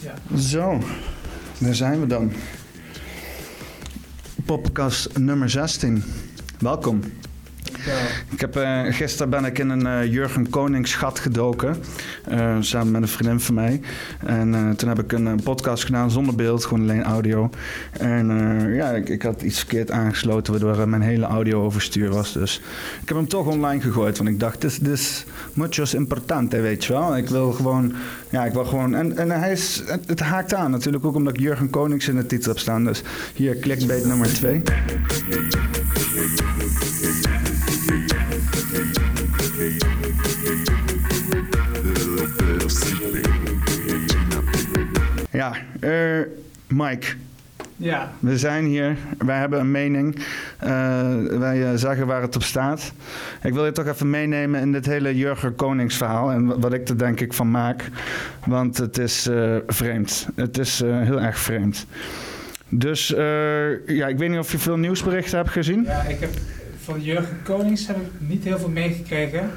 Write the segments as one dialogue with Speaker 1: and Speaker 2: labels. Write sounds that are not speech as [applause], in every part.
Speaker 1: Ja.
Speaker 2: Zo, daar zijn we dan. Podcast nummer 16. Welkom. Ik heb, eh, gisteren ben ik in een eh, Jurgen Konings gat gedoken. eh, samen met een vriendin van mij. En toen heb ik een, podcast gedaan zonder beeld, gewoon alleen audio. En ja, ik, ik had iets verkeerd aangesloten, waardoor mijn hele audio overstuur was. Dus ik heb hem toch online gegooid. Want ik dacht, dit is muchos importante, weet je wel. Ik wil gewoon, ja, ik wil gewoon. En, en hij is, het, het haakt aan natuurlijk ook omdat ik Jurgen Konings in de titel heb staan. Dus hier, clickbait nummer 2. Ja, eh, Mike,
Speaker 1: Ja,
Speaker 2: we zijn hier. Wij hebben een mening. Eh, wij eh, zeggen waar het op staat. Ik wil je toch even meenemen in dit hele Jurgen Konings verhaal. En wa- wat ik er denk ik van maak. Want het is vreemd. Het is heel erg vreemd. Dus ja, ik weet niet of je veel nieuwsberichten hebt gezien.
Speaker 1: ja, ik heb van Jurgen Konings heb ik niet heel veel meegekregen.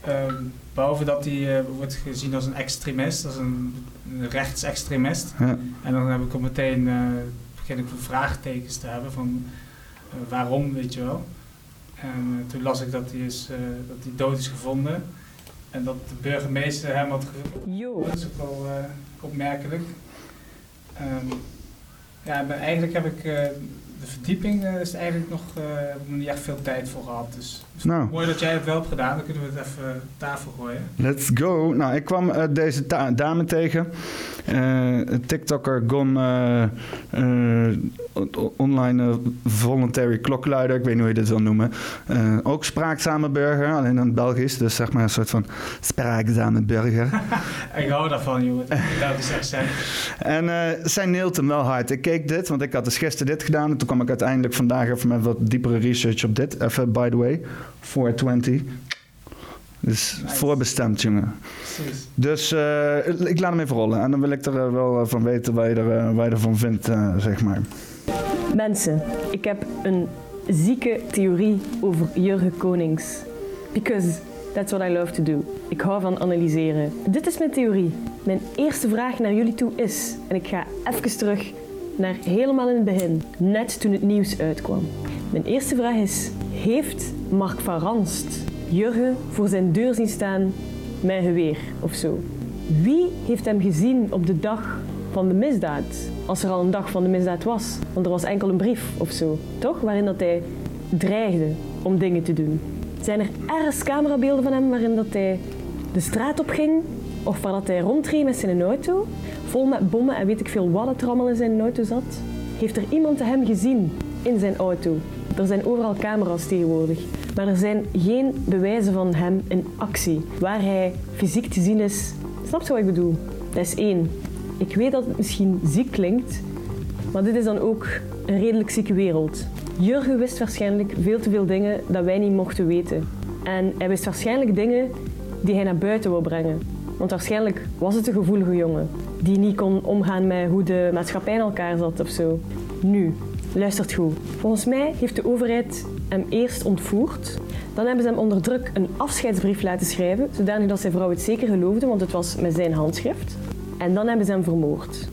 Speaker 1: Ehm, behalve dat hij eh, wordt gezien als een extremist, als een, een rechtsextremist.
Speaker 2: Ja.
Speaker 1: En dan heb ik al meteen eh, begin ik vraagtekens te hebben van eh, waarom, weet je wel. En toen las ik dat hij, is, eh, dat hij dood is gevonden. En dat de burgemeester hem had ge-
Speaker 3: Yo.
Speaker 1: Dat is ook wel eh, opmerkelijk. Ehm, ja, maar eigenlijk heb ik eh, de verdieping eh, is eigenlijk nog eh, nog niet echt veel tijd voor gehad. Dus
Speaker 2: Nou.
Speaker 1: mooi dat jij het wel hebt gedaan. Dan kunnen we het even op tafel gooien.
Speaker 2: Let's go. Nou, ik kwam eh, deze dame tegen. Een TikToker Gon, eh, online voluntary klokluider, ik weet niet hoe je dit wil noemen. Ook spraakzame burger, alleen dan Belgisch, dus zeg maar een soort van spraakzame burger. [laughs]
Speaker 1: ik hou daarvan, jongen. Dat is echt zijn.
Speaker 2: En zij neelt hem wel hard. Ik keek dit, want ik had dus gisteren dit gedaan. En toen kwam ik uiteindelijk vandaag even met wat diepere research op dit. Even, by the way, 420. Dus
Speaker 1: Nice.
Speaker 2: voorbestemd, jongen.
Speaker 1: Precies.
Speaker 2: Dus eh, ik laat hem even rollen. En dan wil ik er eh, wel eh, van weten wat je, er, wat je ervan vindt, eh, zeg maar.
Speaker 3: Mensen, ik heb een zieke theorie over Jurgen Konings. Because that's what I love to do. Ik hou van analyseren. Dit is mijn theorie. Mijn eerste vraag naar jullie toe is, en ik ga even terug naar helemaal in het begin, net toen het nieuws uitkwam. Mijn eerste vraag is, heeft Mark van Ranst Jurgen voor zijn deur zien staan met geweer of zo? Wie heeft hem gezien op de dag van de misdaad? Als er al een dag van de misdaad was. Want er was enkel een brief of zo, toch? Waarin dat hij dreigde om dingen te doen. Zijn er ergens camerabeelden van hem waarin dat hij de straat op ging? Of waar dat hij rondreed met zijn auto? Vol met bommen en weet ik veel wat het allemaal in zijn auto zat? Heeft er iemand hem gezien in zijn auto? Er zijn overal camera's tegenwoordig. Maar er zijn geen bewijzen van hem in actie. Waar hij fysiek te zien is. Snap je wat ik bedoel? Dat is één. Ik weet dat het misschien ziek klinkt, maar dit is dan ook een redelijk zieke wereld. Jurgen wist waarschijnlijk veel te veel dingen dat wij niet mochten weten. En hij wist waarschijnlijk dingen die hij naar buiten wil brengen. Want waarschijnlijk was het een gevoelige jongen die niet kon omgaan met hoe de maatschappij in elkaar zat of zo. Nu, luistert goed. Volgens mij heeft de overheid hem eerst ontvoerd. Dan hebben ze hem onder druk een afscheidsbrief laten schrijven, zodanig dat zijn vrouw het zeker geloofde, want het was met zijn handschrift. En dan hebben ze hem vermoord.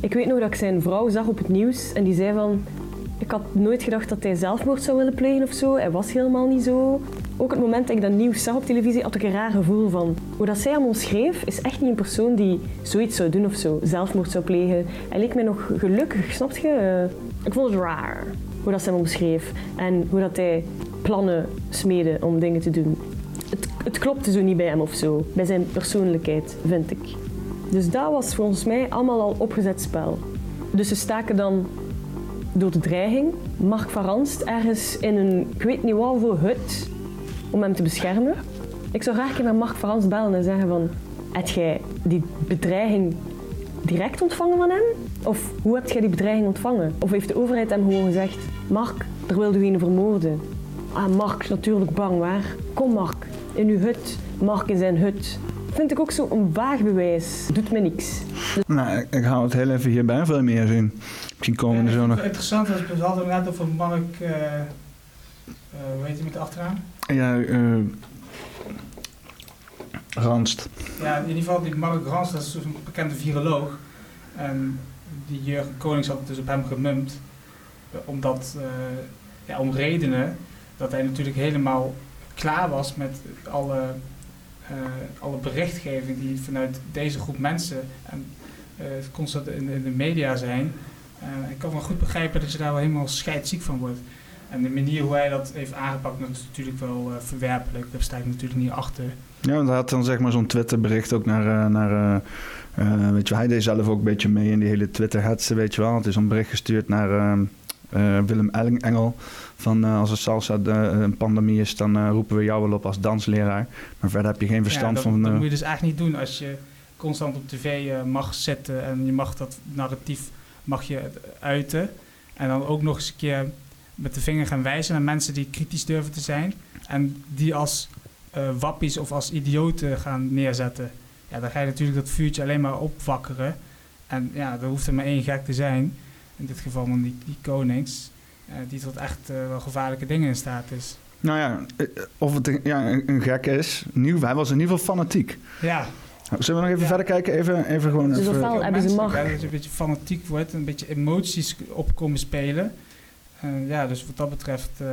Speaker 3: Ik weet nog dat ik zijn vrouw zag op het nieuws en die zei van... Ik had nooit gedacht dat hij zelfmoord zou willen plegen of zo. Hij was helemaal niet zo. Ook het moment dat ik dat nieuws zag op televisie had ik een raar gevoel van... Hoe dat zij hem omschreef is echt niet een persoon die zoiets zou doen of zo. Zelfmoord zou plegen. Hij leek mij nog gelukkig, snap je? Ik vond het raar hoe dat ze hem omschreef. En hoe dat hij plannen smeedde om dingen te doen. Het, het klopte zo niet bij hem of zo. Bij zijn persoonlijkheid, vind ik. Dus dat was volgens mij allemaal al opgezet spel. Dus ze staken dan door de dreiging Mark van ergens in een, ik weet niet wat voor hut, om hem te beschermen. Ik zou graag naar Mark van bellen en zeggen van, heb jij die bedreiging direct ontvangen van hem? Of hoe heb jij die bedreiging ontvangen? Of heeft de overheid hem gewoon gezegd, Mark, er wilde u een vermoorden. Ah, Mark is natuurlijk bang, waar? Kom Mark, in uw hut. Mark in zijn hut. Vind ik ook zo een vaag bewijs. Doet me niks.
Speaker 2: Nou, ik, ik hou het heel even hierbij. Veel meer zien. Misschien komen er zo nog.
Speaker 1: Interessant, was, we hadden net over Mark, eh eh, hoe heet hij met de achternaam?
Speaker 2: Ja, eh Ranst.
Speaker 1: Ja, in ieder geval die Mark Rans, dat is dus een bekende viroloog. En die Jurgen Konings had dus op hem gemumpt. eh, omdat, eh, om redenen dat hij natuurlijk helemaal klaar was met alle, eh, alle berichtgeving die vanuit deze groep mensen en, constant in, de media zijn. Ik kan wel goed begrijpen dat je daar wel helemaal scheidsziek van wordt. En de manier hoe hij dat heeft aangepakt, dat is natuurlijk wel verwerpelijk. Daar sta ik natuurlijk niet achter.
Speaker 2: Ja, want hij had dan zeg maar zo'n Twitter-bericht ook naar... eh, naar eh, eh, weet je, hij deed zelf ook een beetje mee in die hele Twitter-hetsen, weet je wel. Het is een bericht gestuurd naar eh, eh, Willem Engel. Van als er salsa de, een pandemie is, dan roepen we jou wel op als dansleraar. Maar verder heb je geen verstand
Speaker 1: ja, dat,
Speaker 2: van...
Speaker 1: dat moet je dus eigenlijk niet doen als je constant op tv mag zetten en je mag dat narratief mag je uiten. En dan ook nog eens een keer met de vinger gaan wijzen naar mensen die kritisch durven te zijn. En die als eh, wappies of als idioten gaan neerzetten. Ja, dan ga je natuurlijk dat vuurtje alleen maar opwakkeren. En ja, er hoeft er maar één gek te zijn. In dit geval dan die, die konings. eh, die tot echt eh, wel gevaarlijke dingen in staat is.
Speaker 2: Nou ja, of het een, ja, een, gek is. Nieuw, hij was in ieder geval fanatiek.
Speaker 1: Ja,
Speaker 2: Zullen we nog even
Speaker 1: Ja.
Speaker 2: verder kijken? Even, even gewoon...
Speaker 3: Dus
Speaker 2: even-
Speaker 3: ofwel- hebben ze macht.
Speaker 1: Dat je een beetje fanatiek wordt, een beetje emoties opkomen spelen. Eh, ja, dus wat dat betreft eh,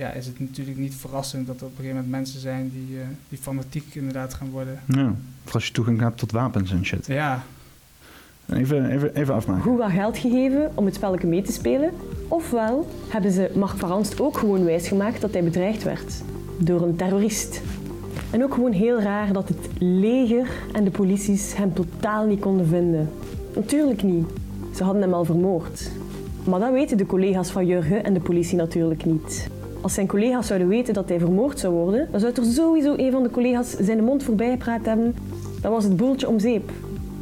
Speaker 1: ja, is het natuurlijk niet verrassend dat er op een gegeven moment mensen zijn die, eh, die fanatiek inderdaad gaan worden.
Speaker 2: Ja, of als je toegang hebt tot wapens en shit.
Speaker 1: Ja,
Speaker 2: Even, even, even afmaken.
Speaker 3: Goed wat geld gegeven om het spelletje mee te spelen. Ofwel hebben ze Mark van Ranst ook gewoon wijsgemaakt dat hij bedreigd werd door een terrorist. En ook gewoon heel raar dat het leger en de polities hem totaal niet konden vinden. Natuurlijk niet. Ze hadden hem al vermoord. Maar dat weten de collega's van Jurgen en de politie natuurlijk niet. Als zijn collega's zouden weten dat hij vermoord zou worden, dan zou er sowieso een van de collega's zijn mond voorbij gepraat hebben. Dan was het boeltje om zeep.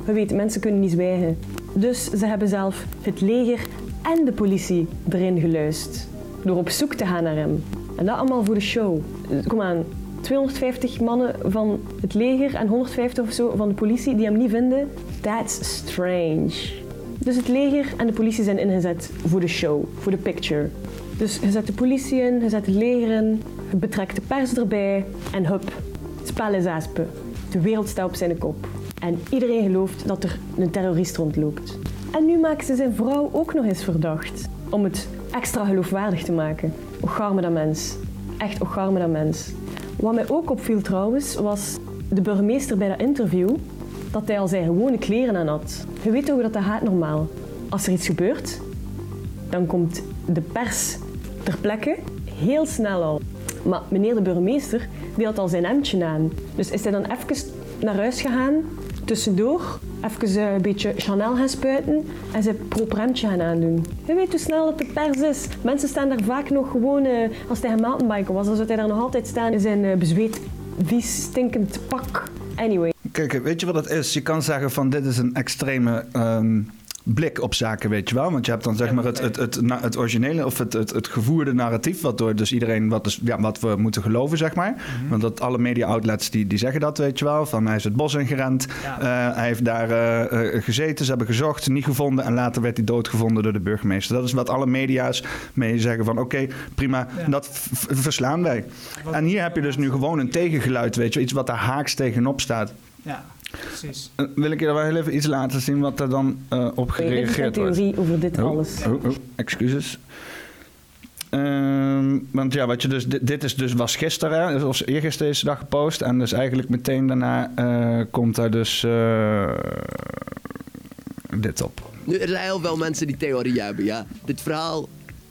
Speaker 3: We weten, mensen kunnen niet zwijgen. Dus ze hebben zelf het leger en de politie erin geluisterd. Door op zoek te gaan naar hem. En dat allemaal voor de show. Kom aan, 250 mannen van het leger en 150 of zo van de politie die hem niet vinden. That's strange. Dus het leger en de politie zijn ingezet voor de show, voor de picture. Dus je zet de politie in, je zet het leger in, je betrekt de pers erbij en hup, spel is aspe. De wereld staat op zijn kop. En iedereen gelooft dat er een terrorist rondloopt. En nu maken ze zijn vrouw ook nog eens verdacht. Om het extra geloofwaardig te maken. Ocharme dat mens. Echt ocharme dat mens. Wat mij ook opviel trouwens, was de burgemeester bij dat interview, dat hij al zijn gewone kleren aan had. Je weet toch dat, dat gaat normaal. Als er iets gebeurt, dan komt de pers ter plekke heel snel al. Maar meneer de burgemeester, die had al zijn hemdje aan. Dus is hij dan even naar huis gegaan, tussendoor, even eh, een beetje Chanel gaan spuiten en zijn proper hemdje gaan aandoen. Je weet hoe snel dat de pers is. Mensen staan daar vaak nog gewoon, eh, als hij een mountainbiker was, dan zou hij daar nog altijd staan in zijn eh, bezweet, vies, stinkend pak. Anyway.
Speaker 2: Kijk, weet je wat het is? Je kan zeggen van dit is een extreme ehm, blik op zaken, weet je wel. Want je hebt dan zeg maar het, het, het, het originele of het, het, het gevoerde narratief... wat door dus iedereen wat, is, ja, wat we moeten geloven, zeg maar.
Speaker 1: Mhm.
Speaker 2: Want dat alle media-outlets die, die zeggen dat, weet je wel. Van hij is het bos ingerend,
Speaker 1: Ja.
Speaker 2: eh, hij heeft daar eh, eh, gezeten, ze hebben gezocht, niet gevonden... en later werd hij doodgevonden door de burgemeester. Dat is wat alle media's mee zeggen van oké, prima,
Speaker 1: Ja.
Speaker 2: dat verslaan wij.
Speaker 1: Wat-
Speaker 2: En hier heb je dus nu gewoon een tegengeluid, weet je, iets wat daar haaks tegenop staat.
Speaker 1: Ja, precies.
Speaker 2: Uh, wil ik je er wel heel even iets laten zien wat er dan uh, op
Speaker 3: Dit is mijn
Speaker 2: gereageerd wordt.
Speaker 3: theorie over dit
Speaker 2: Oh,
Speaker 3: alles.
Speaker 2: Oh, oh, excuses. Ehm, want ja, wat je dus, dit, dit is dus was gisteren, hè, of eergisteren is de dag gepost. En dus eigenlijk meteen daarna eh, komt daar dus eh, dit op.
Speaker 4: Nu, er zijn heel veel mensen die theorieën hebben, ja. Dit verhaal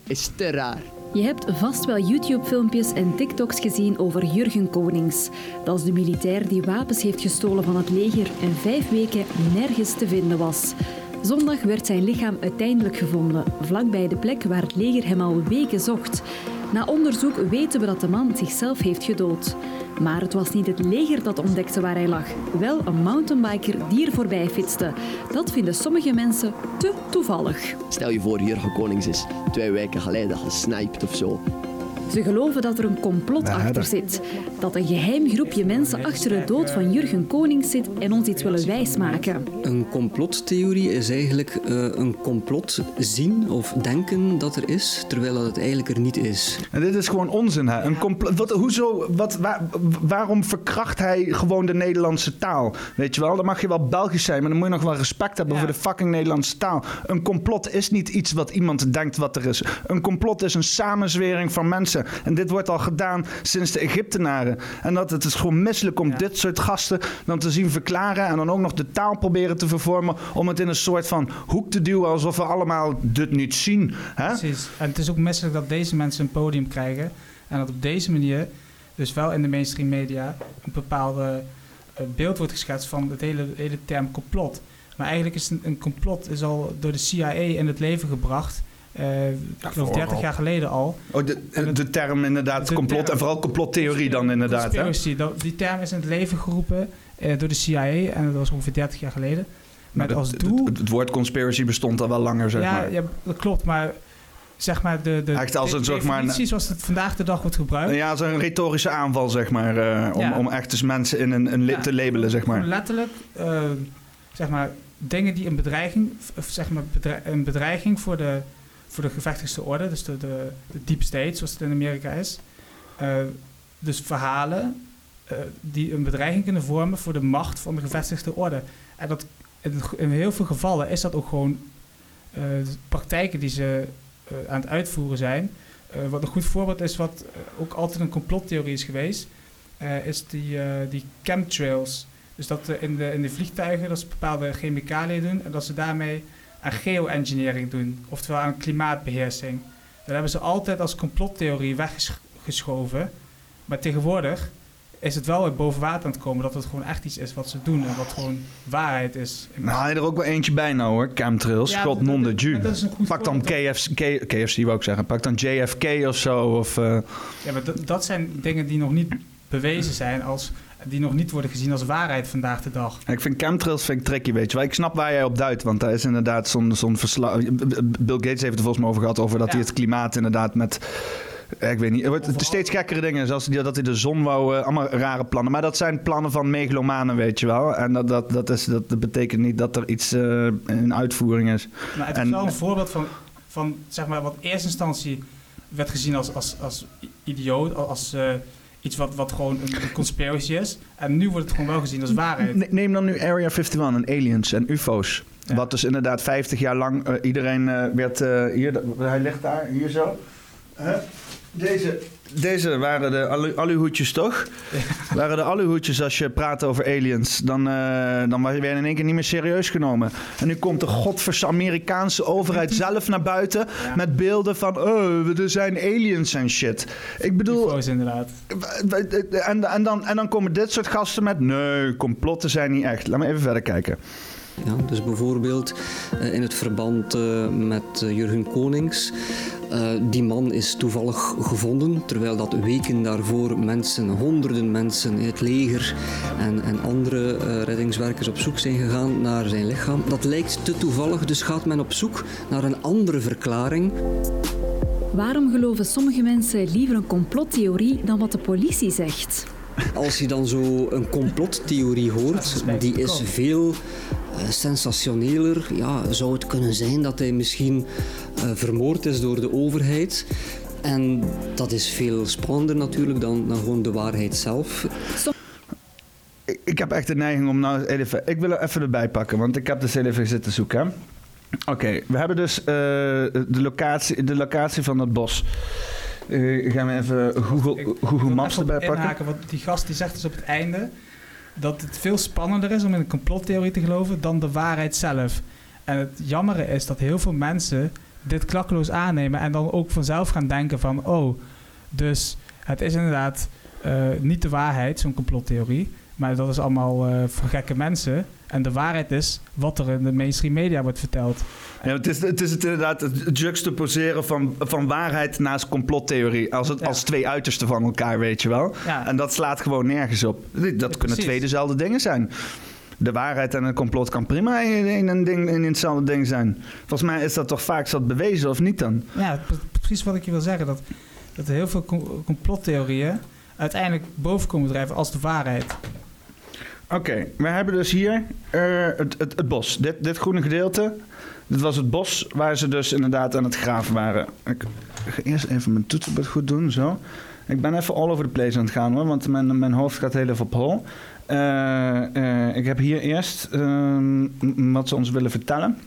Speaker 4: is te raar.
Speaker 5: Je hebt vast wel YouTube-filmpjes en TikToks gezien over Jurgen Konings. Dat is de militair die wapens heeft gestolen van het leger en vijf weken nergens te vinden was. Zondag werd zijn lichaam uiteindelijk gevonden, vlakbij de plek waar het leger hem al weken zocht. Na onderzoek weten we dat de man zichzelf heeft gedood. Maar het was niet het leger dat ontdekte waar hij lag, wel een mountainbiker die er voorbij fietste. Dat vinden sommige mensen te toevallig.
Speaker 4: Stel je voor, Jurgen Konings is twee weken geleden gesniped of zo.
Speaker 5: Ze geloven dat er een complot
Speaker 2: Ja,
Speaker 5: achter
Speaker 2: dat-
Speaker 5: zit. Dat een geheim groepje mensen achter de dood van Jurgen Konings zit en ons iets willen wijsmaken.
Speaker 6: Een complottheorie is eigenlijk eh, een complot zien of denken dat er is, terwijl dat het eigenlijk er niet is.
Speaker 2: En dit is gewoon onzin, hè? Een compl- wat, hoezo, wat, waar- waarom verkracht hij gewoon de Nederlandse taal? Weet je wel, dan mag je wel Belgisch zijn, maar dan moet je nog wel respect hebben
Speaker 1: Ja.
Speaker 2: voor de fucking Nederlandse taal. Een complot is niet iets wat iemand denkt wat er is. Een complot is een samenzwering van mensen. En dit wordt al gedaan sinds de Egyptenaren. En dat het is gewoon misselijk om
Speaker 1: Ja.
Speaker 2: dit soort gasten dan te zien verklaren en dan ook nog de taal proberen te vervormen om het in een soort van hoek te duwen alsof we allemaal dit niet zien. Hè?
Speaker 1: Precies. En het is ook misselijk dat deze mensen een podium krijgen. En dat op deze manier, dus wel in de mainstream media, een bepaalde eh, beeld wordt geschetst van het hele, hele term complot. Maar eigenlijk is een, een complot is al door de CIA in het leven gebracht. Eh, ik geloof 30
Speaker 2: vooral.
Speaker 1: jaar geleden al.
Speaker 2: Oh, de, de term inderdaad,
Speaker 1: De
Speaker 2: complot
Speaker 1: term.
Speaker 2: en vooral complottheorie dan inderdaad. Hè?
Speaker 1: Dat- die term is in het leven geroepen eh, door de CIA en dat was ongeveer 30 jaar geleden. Met
Speaker 2: Maar
Speaker 1: als
Speaker 2: het,
Speaker 1: doel...
Speaker 2: het, het woord conspiracy bestond al wel langer, zeg
Speaker 1: ja,
Speaker 2: maar.
Speaker 1: ja, dat klopt, maar zeg maar de, de,
Speaker 2: Echt als
Speaker 1: de
Speaker 2: een soort maar-
Speaker 1: definitie zoals het vandaag de dag wordt gebruikt.
Speaker 2: Ja, zo'n retorische aanval, zeg maar. eh, om,
Speaker 1: Ja.
Speaker 2: om echt dus mensen in een, een li-
Speaker 1: Ja.
Speaker 2: te labelen, zeg maar.
Speaker 1: Letterlijk, eh, zeg maar, dingen die een bedreiging, of zeg maar bedre- een bedreiging voor de, voor de gevestigde orde, dus de, de, de deep state, zoals het in Amerika is. Eh, dus verhalen eh, die een bedreiging kunnen vormen voor de macht van de gevestigde orde. En dat, in, heel veel gevallen is dat ook gewoon eh, praktijken die ze aan het uitvoeren zijn. Wat een goed voorbeeld is, wat ook altijd een complottheorie is geweest, is die, die chemtrails. Dus dat in, de, in de vliegtuigen dat ze bepaalde chemicaliën doen en dat ze daarmee aan geoengineering doen, oftewel aan klimaatbeheersing. Dat hebben ze altijd als complottheorie weggeschoven. Maar tegenwoordig is het wel weer boven water aan het komen dat het gewoon echt iets is wat ze doen en wat gewoon waarheid is.
Speaker 2: Nou, haal je er ook wel eentje bij nou hoor. Chemtrails,
Speaker 1: Ja,
Speaker 2: god non de Jew.
Speaker 1: goed
Speaker 2: Pak dan. KFC, KFC wou ik zeggen. Pak dan JFK of zo. Of, eh,
Speaker 1: Ja, maar dat, dat zijn dingen die nog niet bewezen zijn als die nog niet worden gezien als waarheid vandaag de dag.
Speaker 2: ik vind chemtrails vind ik tricky, weet je wel. Ik snap waar jij op duidt, want daar is inderdaad zo'n zo'n verslag... Bill Gates heeft het er volgens mij over gehad, over dat
Speaker 1: Ja.
Speaker 2: hij het klimaat inderdaad met... eh, Ik weet niet, het wordt steeds gekkere dingen, zoals dat hij de zon wou, eh, allemaal rare plannen. Maar dat zijn plannen van megalomanen, weet je wel. En dat, dat, dat, is, dat, betekent niet dat er iets eh, in uitvoering is.
Speaker 1: Maar het
Speaker 2: En-
Speaker 1: is wel een voorbeeld van, van zeg maar, wat in eerste instantie werd gezien als, als, als idioot, als eh, iets wat, wat gewoon een, conspiracy is. En nu wordt het gewoon wel gezien als waarheid.
Speaker 2: Ne- Neem dan nu Area 51 en aliens en ufo's.
Speaker 1: Ja.
Speaker 2: Wat dus inderdaad 50 jaar lang eh, iedereen eh, werd... eh, hier, hij ligt daar, hier zo. Deze, deze waren de alu, aluhoedjes, toch? Waren de aluhoedjes als je praat over aliens. Dan, eh dan werd je in één keer niet meer serieus genomen. En nu komt de godverse Amerikaanse overheid [laughs] zelf naar buiten...
Speaker 1: Ja.
Speaker 2: met beelden van... oh, er zijn aliens en shit. Ik bedoel...
Speaker 1: UFO's inderdaad.
Speaker 2: En, en, dan, en dan komen dit soort gasten met... nee, complotten zijn niet echt. Laat me even verder kijken.
Speaker 6: Ja, dus bijvoorbeeld eh, in het verband eh, met eh, Jurgen Konings. Die man is toevallig gevonden, terwijl dat weken daarvoor mensen, honderden mensen het leger en, en andere reddingswerkers op zoek zijn gegaan naar zijn lichaam. Dat lijkt te toevallig, dus gaat men op zoek naar een andere verklaring.
Speaker 5: Waarom geloven sommige mensen liever een complottheorie dan wat de politie zegt?
Speaker 6: Als je dan zo een complottheorie hoort, die is veel eh, sensationeler. Ja, zou het kunnen zijn dat hij misschien eh, vermoord is door de overheid? En dat is veel spannender natuurlijk dan, dan gewoon de waarheid zelf.
Speaker 2: Ik, ik heb echt de neiging om nou even... Ik wil er even erbij pakken, want ik heb dus even zitten zoeken. hè. Oké, we hebben dus eh, de, locatie, de locatie van het bos. Eh, gaan we even Google,
Speaker 1: Ik
Speaker 2: Google Maps erbij pakken?
Speaker 1: inhaken, want die gast die zegt dus op het einde dat het veel spannender is om in een complottheorie te geloven dan de waarheid zelf. En het jammere is dat heel veel mensen dit klakkeloos aannemen en dan ook vanzelf gaan denken van oh, dus het is inderdaad eh, niet de waarheid, zo'n complottheorie, maar dat is allemaal eh, voor gekke mensen. En de waarheid is wat er in de mainstream media wordt verteld.
Speaker 2: Ja, het, is, het is het inderdaad het juxtaposeren van, van waarheid naast complottheorie. Als, het,
Speaker 1: Ja.
Speaker 2: als twee uitersten van elkaar, weet je wel.
Speaker 1: Ja,
Speaker 2: En dat slaat gewoon nergens op. Dat kunnen
Speaker 1: precies.
Speaker 2: twee dezelfde dingen zijn. De waarheid en een complot kan prima in, in een ding, in hetzelfde ding zijn. Volgens mij is dat toch vaak zat bewezen of niet dan?
Speaker 1: Ja, pre- precies wat ik je wil zeggen. Dat dat heel veel com- complottheorieën uiteindelijk boven komen drijven als de waarheid.
Speaker 2: Oké, we hebben dus hier eh, het, het, het bos. Dit, dit groene gedeelte, dit was het bos waar ze dus inderdaad aan het graven waren. Ik ga eerst even mijn toetsenbord goed doen, zo. Ik ben even all over the place aan het gaan hoor, want mijn, mijn hoofd gaat heel even op hol. Eh, eh, ik heb hier eerst ehm, wat ze ons willen vertellen.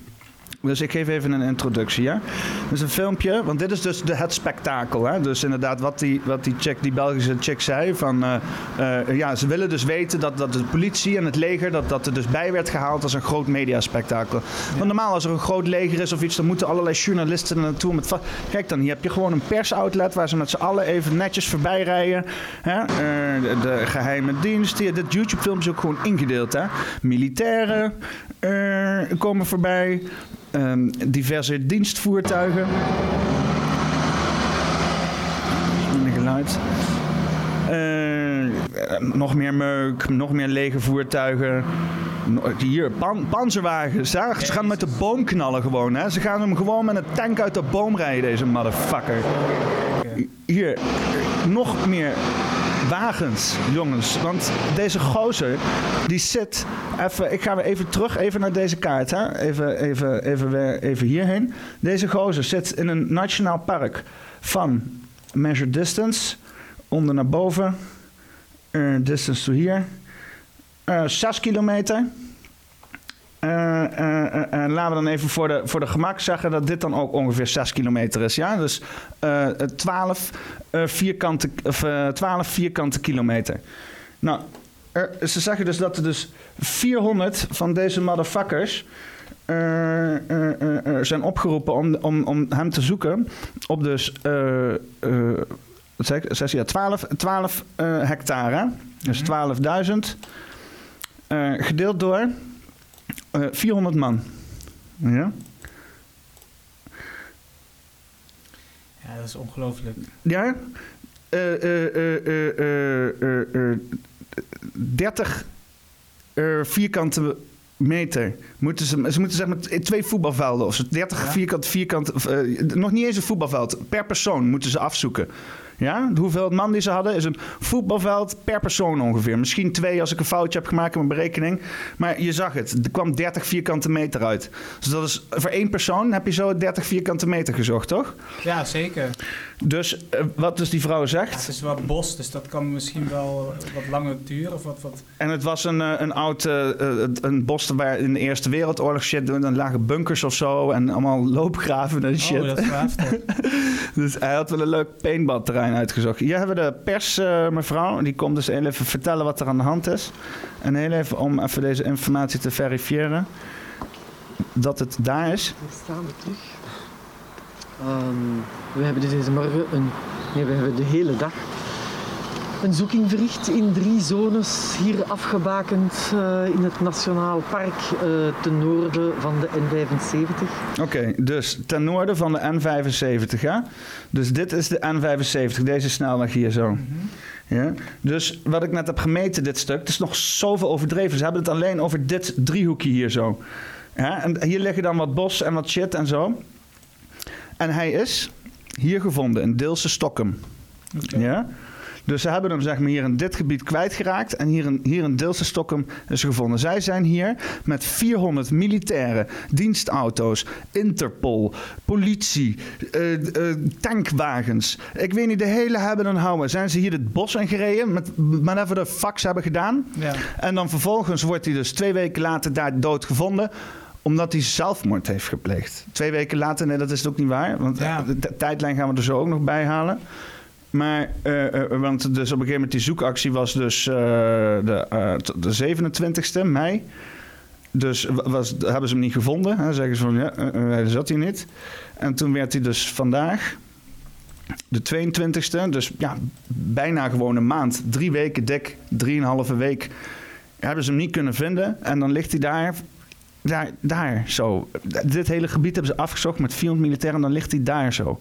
Speaker 2: Dus ik geef even een introductie, ja. Dus een filmpje, want dit is dus de, het spektakel, hè. Dus inderdaad wat die, wat die, chick, die Belgische chick zei, van... eh, eh, ja, ze willen dus weten dat, dat de politie en het leger, dat, dat er dus bij werd gehaald als een groot mediaspectakel. Want normaal als er een groot leger is of iets, dan moeten allerlei journalisten er naartoe. Met Kijk dan, hier heb je gewoon een persoutlet waar ze met z'n allen even netjes voorbij rijden. Hè? Eh, de, de geheime dienst, hier, dit YouTube-film is ook gewoon ingedeeld, hè. Militairen komen voorbij. Ehm, diverse dienstvoertuigen. Minder geluid. Eh, nog meer meuk, nog meer lege voertuigen. Hier, pan, panzerwagens. Ze gaan met de boom knallen gewoon. Hè. Ze gaan hem gewoon met een tank uit de boom rijden, deze motherfucker. Hier, nog meer wagens, jongens. Want deze gozer, die zit... Even, ik ga weer even terug even naar deze kaart. Hè. Even, even, even, weer, even hierheen. Deze gozer zit in een nationaal park van Measure Distance. Onder naar boven. Distance to hier. Eh 6 kilometer. Eh, en laten we dan even voor de, voor de gemak zeggen dat dit dan ook ongeveer 6 kilometer is. Ja? Dus eh 12, eh, vierkante, of, eh, 12 vierkante kilometer. Nou, er- ze zeggen dus dat er dus 400 van deze motherfuckers eh, eh, eh, eh, zijn opgeroepen om, om, om hem te zoeken op dus eh, eh, wat zeg ik? Zes, ja, 12, 12 eh, hectare. Dus 12.000. eh, gedeeld door eh 400 man. Ja?
Speaker 1: Ja, dat is ongelooflijk.
Speaker 2: Ja? Eh, eh, eh, eh, eh, eh, eh, 30 vierkante meter moeten ze, ze moeten zeg maar twee voetbalvelden of zo. 30
Speaker 1: Ja.
Speaker 2: vierkant, vierkant, eh, nog niet eens een voetbalveld. Per persoon moeten ze afzoeken. Ja, de hoeveel man die ze hadden is een voetbalveld per persoon ongeveer. Misschien twee als ik een foutje heb gemaakt in mijn berekening. Maar je zag het, er kwam 30 vierkante meter uit. Dus dat is voor één persoon heb je zo 30 vierkante meter gezocht, toch?
Speaker 1: Ja, zeker.
Speaker 2: Dus eh, wat dus die vrouw
Speaker 1: Ja,
Speaker 2: zegt.
Speaker 1: het is wel bos, dus dat kan misschien wel wat langer duren. Of wat, wat...
Speaker 2: En het was een, eh, een oud eh, eh, een bos waar in de Eerste Wereldoorlog shit doen. Dan lagen bunkers of zo en allemaal [laughs] loopgraven en shit.
Speaker 1: Oh, dat is. [laughs]
Speaker 2: Dus hij had wel een leuk paintballterrein uitgezocht. Hier hebben we de pers, eh. Die komt dus even vertellen wat er aan de hand is. En heel even om even deze informatie te verifiëren. Dat het daar is.
Speaker 7: Hier staan we terug. Ehm, we hebben dus deze morgen een, nee, we hebben de hele dag een zoeking verricht in drie zones hier afgebakend eh, in het Nationaal Park eh, ten noorden van de N75.
Speaker 2: Oké, dus ten noorden van de N75, ja? Dus dit is de N75, deze snelweg hier zo. Ja? Dus wat ik net heb gemeten, dit stuk, het is nog zoveel overdreven. Ze hebben het alleen over dit driehoekje hier zo. Ja? En hier liggen dan wat bos en wat shit en zo. En hij is hier gevonden, in Deelse Stokkem.
Speaker 1: Oké.
Speaker 2: Ja? Dus ze hebben hem zeg maar, hier in dit gebied kwijtgeraakt. En hier in, hier in Deelse Stokkem is gevonden. Zij zijn hier met 400 militairen, dienstauto's, Interpol, politie, eh, eh, tankwagens. Ik weet niet, de hele hebben en houden. Zijn ze hier het bos in gereden met whatever de fuck ze hebben gedaan.
Speaker 1: Ja.
Speaker 2: En dan vervolgens wordt hij dus twee weken later daar dood gevonden omdat hij zelfmoord heeft gepleegd. Twee weken later, nee, dat is ook niet waar. Want
Speaker 1: Ja.
Speaker 2: de tijdlijn gaan we er zo ook nog bij halen. Maar, eh, eh, want dus op een gegeven moment die zoekactie was dus eh, de, de 27e mei. Dus wa- was, hebben ze hem niet gevonden. Hè? Zeggen ze van, ja, hij zat hier niet. En toen werd hij dus vandaag, de 22e, dus ja, bijna gewoon een maand. Drie weken dik, drieënhalve week. Hebben ze hem niet kunnen vinden. En dan ligt hij daar, daar, daar zo. Dit hele gebied hebben ze afgezocht met 400 militairen. En dan ligt hij daar zo.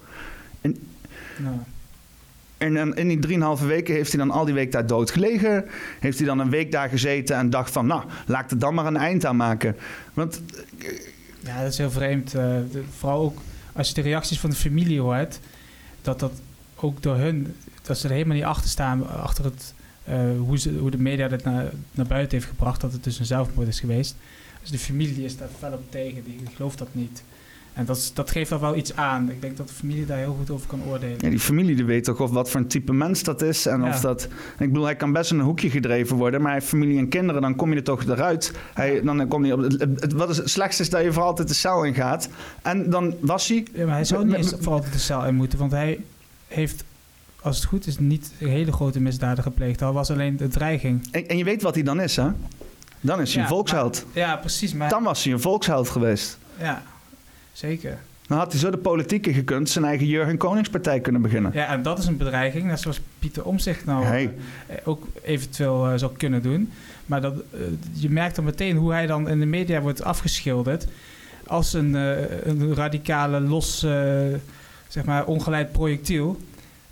Speaker 1: Nou,
Speaker 2: En dan in die drieënhalve weken heeft hij dan al die week daar dood gelegen. Heeft hij dan een week daar gezeten en dacht van... nou, laat ik er dan maar een eind aan maken. Want
Speaker 1: ja, dat is heel vreemd. eh, vooral ook als je de reacties van de familie hoort. Dat dat ook door hun, dat ze er helemaal niet achter staan, achter het, eh, hoe, ze, hoe de media dat naar, naar buiten heeft gebracht, dat het dus een zelfmoord is geweest. Dus de familie is daar fel op tegen, die gelooft dat niet. En dat, dat geeft er wel iets aan. Ik denk dat de familie daar heel goed over kan oordelen.
Speaker 2: Ja, die familie die weet toch of wat voor een type mens dat is. En of dat. Ik bedoel, hij kan best in een hoekje gedreven worden. Maar hij heeft familie en kinderen, dan kom je er toch eruit. Hij, dan kom je op, het, het- wat is het slechtste is dat je voor altijd de cel in gaat. En dan was hij.
Speaker 1: Ja, maar hij zou niet eens voor altijd de cel in moeten, want hij heeft, als het goed is, niet hele grote misdaden gepleegd. Al was alleen de dreiging.
Speaker 2: En, en je weet wat hij dan is, hè? Dan is hij
Speaker 1: Ja,
Speaker 2: een volksheld.
Speaker 1: maar- ja, precies. Maar,
Speaker 2: Dan was hij een volksheld geweest.
Speaker 1: ja, zeker.
Speaker 2: Dan had hij zo de politiek in gekund, zijn eigen Jurgen Koningspartij kunnen beginnen.
Speaker 1: Ja, en dat is een bedreiging, net zoals Pieter Omzicht nou
Speaker 2: Hey.
Speaker 1: eh, ook eventueel eh, zou kunnen doen. Maar dat, eh, je merkt dan meteen hoe hij dan in de media wordt afgeschilderd als een, eh, een radicale, los, eh, zeg maar, ongeleid projectiel.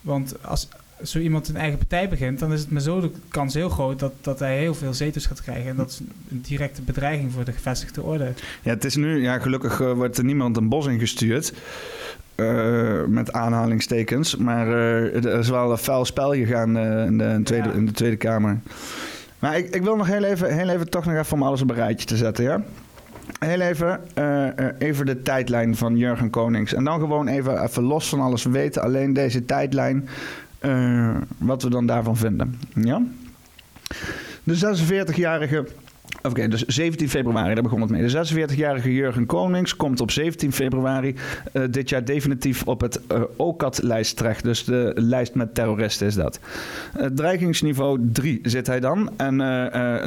Speaker 1: Want als zo iemand een eigen partij begint, dan is het met zo de kans heel groot dat, dat hij heel veel zetels gaat krijgen. En dat is een directe bedreiging voor de gevestigde orde.
Speaker 2: Ja, het is nu, ja, gelukkig eh, wordt er niemand een bos ingestuurd. eh, met aanhalingstekens. Maar eh, er is wel een vuil spel gegaan in, de, in, de tweede,
Speaker 1: Ja.
Speaker 2: in de Tweede Kamer. Maar ik, ik wil nog heel even, heel even toch nog even om alles op een rijtje te zetten, ja? Heel even, even de tijdlijn van Jurgen Konings. En dan gewoon even, even los van alles. We weten alleen deze tijdlijn, wat we dan daarvan vinden. Ja? De 46-jarige Oké, dus 17 februari, daar begon het mee. De 46-jarige Jurgen Konings komt op 17 februari eh, dit jaar definitief op het eh OCAT-lijst terecht. Dus de lijst met terroristen is dat. Het dreigingsniveau 3 zit hij dan. En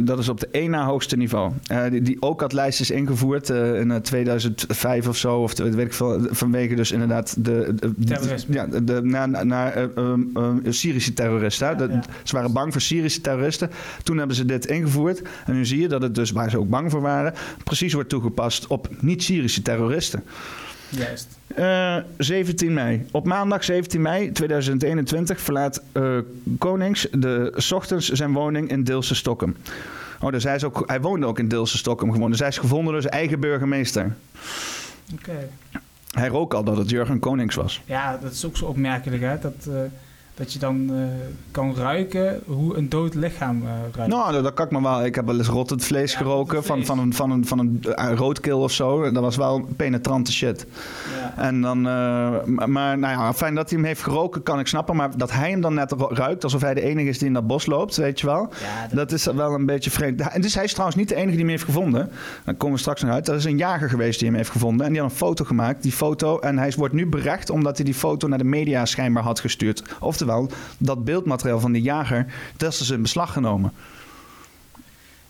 Speaker 2: dat is op de één na hoogste niveau. Die die OCAT-lijst is ingevoerd in eh, 2005 of zo. Of weet ik veel, vanwege dus inderdaad de... de- de- ja, de, naar naar eh, ehm, ehm, Syrische terroristen.
Speaker 1: Ja.
Speaker 2: Ze waren bang voor Syrische terroristen. Toen hebben ze dit ingevoerd. En nu zie je dat het dus, waar ze ook bang voor waren, precies wordt toegepast op niet-Syrische terroristen.
Speaker 1: Juist.
Speaker 2: Eh, 17 mei. Op maandag 17 mei 2021 verlaat eh, Konings de ochtends zijn woning in Deelse Stockholm. Oh, dus hij, is ook, hij woonde ook in Deelse Stockholm gewoon. Dus hij is gevonden door zijn eigen burgemeester.
Speaker 1: Oké.
Speaker 2: Hij rook al dat het Jurgen Konings was.
Speaker 1: Ja, dat is ook zo opmerkelijk, hè? Dat, eh, dat je dan eh, kan ruiken hoe een dood lichaam eh, ruikt.
Speaker 2: Nou, dat kan ik me wel. Ik heb wel eens rottend vlees
Speaker 1: Ja,
Speaker 2: geroken
Speaker 1: rottend
Speaker 2: van,
Speaker 1: vlees.
Speaker 2: van een, van een, van een eh, roodkil of zo. Dat was wel penetrante shit.
Speaker 1: Ja.
Speaker 2: En dan, maar nou ja, fijn dat hij hem heeft geroken, kan ik snappen. Maar dat hij hem dan net ru- ruikt, alsof hij de enige is die in dat bos loopt, weet je wel.
Speaker 1: Ja, dat-
Speaker 2: Dat is wel een beetje vreemd. En dus hij is trouwens niet de enige die hem heeft gevonden. Daar komen we straks nog uit. Dat is een jager geweest die hem heeft gevonden. En die had een foto gemaakt, die foto. En hij wordt nu berecht omdat hij die foto naar de media schijnbaar had gestuurd. Oftewel, dat beeldmateriaal van die jager, dat is in beslag genomen.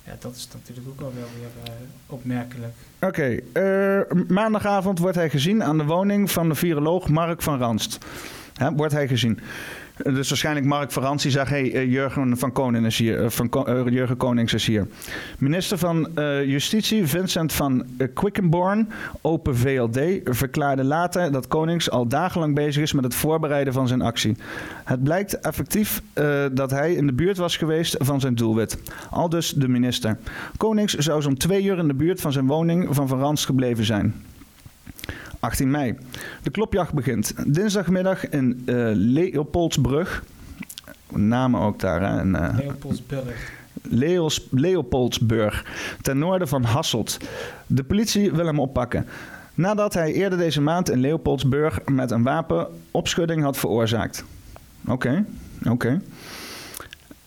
Speaker 1: ja, dat is natuurlijk ook wel weer eh, opmerkelijk.
Speaker 2: Oké, eh, maandagavond wordt hij gezien aan de woning van de viroloog Mark van Ranst. Hè, wordt hij gezien. Dus waarschijnlijk Mark die zegt... Hey, eh, Jurgen van Koning is hier. eh, van eh, Jurgen Konings is hier. Minister van Justitie Vincent van Quickenborn, Open VLD... verklaarde later dat Konings al dagenlang bezig is... met het voorbereiden van zijn actie. Het blijkt effectief dat hij in de buurt was geweest van zijn doelwit. Al dus de minister. Konings zou zo'n twee uur in de buurt van zijn woning van Van gebleven zijn. 18 mei. De klopjacht begint. Dinsdagmiddag in eh, Leopoldsbrug. Namen ook daar, hè? En, eh,
Speaker 1: Leopoldsburg.
Speaker 2: Leos, Leopoldsburg, ten noorden van Hasselt. De politie wil hem oppakken. Nadat hij eerder deze maand in Leopoldsburg met een wapen opschudding had veroorzaakt. Oké, oké.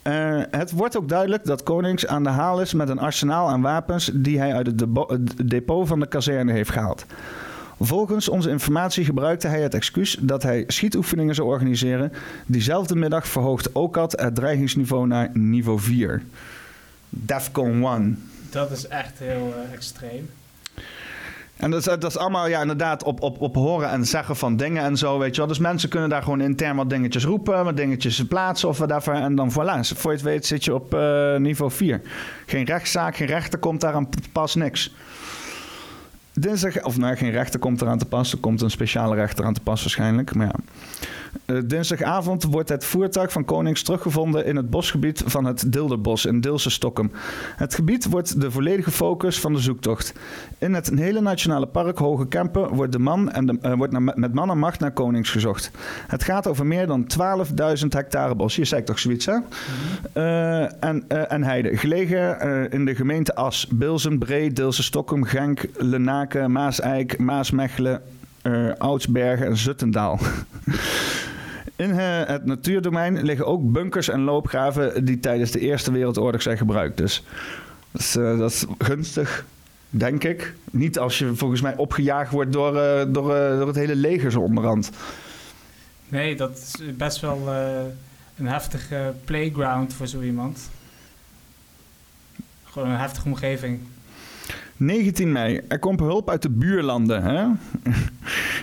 Speaker 2: Eh, het wordt ook duidelijk dat Konings aan de haal is met een arsenaal aan wapens die hij uit het depot van de kazerne heeft gehaald. Volgens onze informatie gebruikte hij het excuus dat hij schietoefeningen zou organiseren. Diezelfde middag verhoogt OCAT het dreigingsniveau naar niveau 4. DEFCON 1.
Speaker 1: Dat is echt heel eh, extreem.
Speaker 2: En dat is, dat is allemaal ja, inderdaad op, op, op horen en zeggen van dingen en zo, weet je wel. Dus mensen kunnen daar gewoon intern wat dingetjes roepen, wat dingetjes plaatsen of whatever. En dan voilà, voor je het weet zit je op eh, niveau 4. Geen rechtszaak, geen rechter komt daar aan pas niks. Dinsdag, of nou, geen rechter komt eraan te pas. Er komt een speciale rechter aan te pas waarschijnlijk. Maar ja. Uh, dinsdagavond wordt het voertuig van Konings teruggevonden in het bosgebied van het Dilderbos in Dilse Stokkem. Het gebied wordt de volledige focus van de zoektocht. In het hele nationale park Hoge Kempen wordt, de man en de, uh, wordt met man en macht naar Konings gezocht. Het gaat over meer dan 12.000 hectare bos. Je zei toch zoiets, hè? Uh, en, heide. Gelegen in de gemeente As, Bilzen, Bree, Dilse Stokkem, Genk, Lenaken, Maaseik, Maasmechelen, Oudsbergen en Zuttendaal. [laughs] In uh, het natuurdomein liggen ook bunkers en loopgraven die tijdens de Eerste Wereldoorlog zijn gebruikt. Dus dat is, uh, is gunstig, denk ik. Niet als je volgens mij opgejaagd wordt door, uh, door, door het hele leger zo onderhand.
Speaker 1: Nee, dat is best wel een heftige playground voor zo iemand. Gewoon een heftige omgeving.
Speaker 2: 19 mei. Er komt hulp uit de buurlanden. Hè?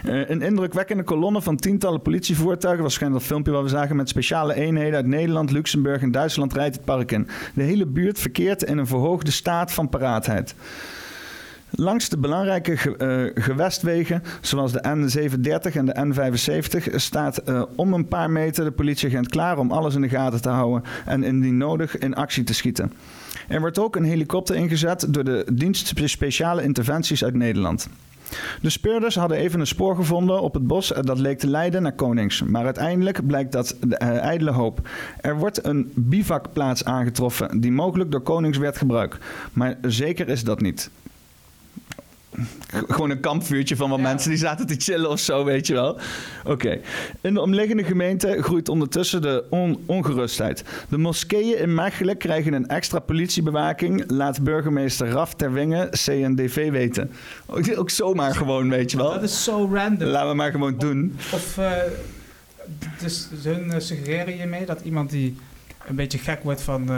Speaker 2: [laughs] een indrukwekkende kolonne van tientallen politievoertuigen, waarschijnlijk dat filmpje wat we zagen, met speciale eenheden uit Nederland, Luxemburg en Duitsland rijdt het park in. De hele buurt verkeert in een verhoogde staat van paraatheid. Langs de belangrijke ge, uh, gewestwegen, zoals de N37 en de N75, staat uh, om een paar meter de politieagent klaar om alles in de gaten te houden en indien nodig in actie te schieten. Er wordt ook een helikopter ingezet door de dienst speciale interventies uit Nederland. De speurders hadden even een spoor gevonden op het bos dat leek te leiden naar Konings. Maar uiteindelijk blijkt dat de uh, ijdele hoop. Er wordt een bivakplaats aangetroffen die mogelijk door Konings werd gebruikt. Maar zeker is dat niet gewoon een kampvuurtje van wat ja. mensen die zaten te chillen of zo, weet je wel. Oké. Okay. In de omliggende gemeente groeit ondertussen de on ongerustheid. De moskeeën in Mechelen krijgen een extra politiebewaking, laat burgemeester Raf Terwinge CNDV weten. Ook, ook zomaar gewoon, weet je wel.
Speaker 1: Dat is zo random.
Speaker 2: Laten we maar gewoon doen.
Speaker 1: Of, of uh, dus hun uh, suggereren hiermee dat iemand die een beetje gek wordt van... Uh,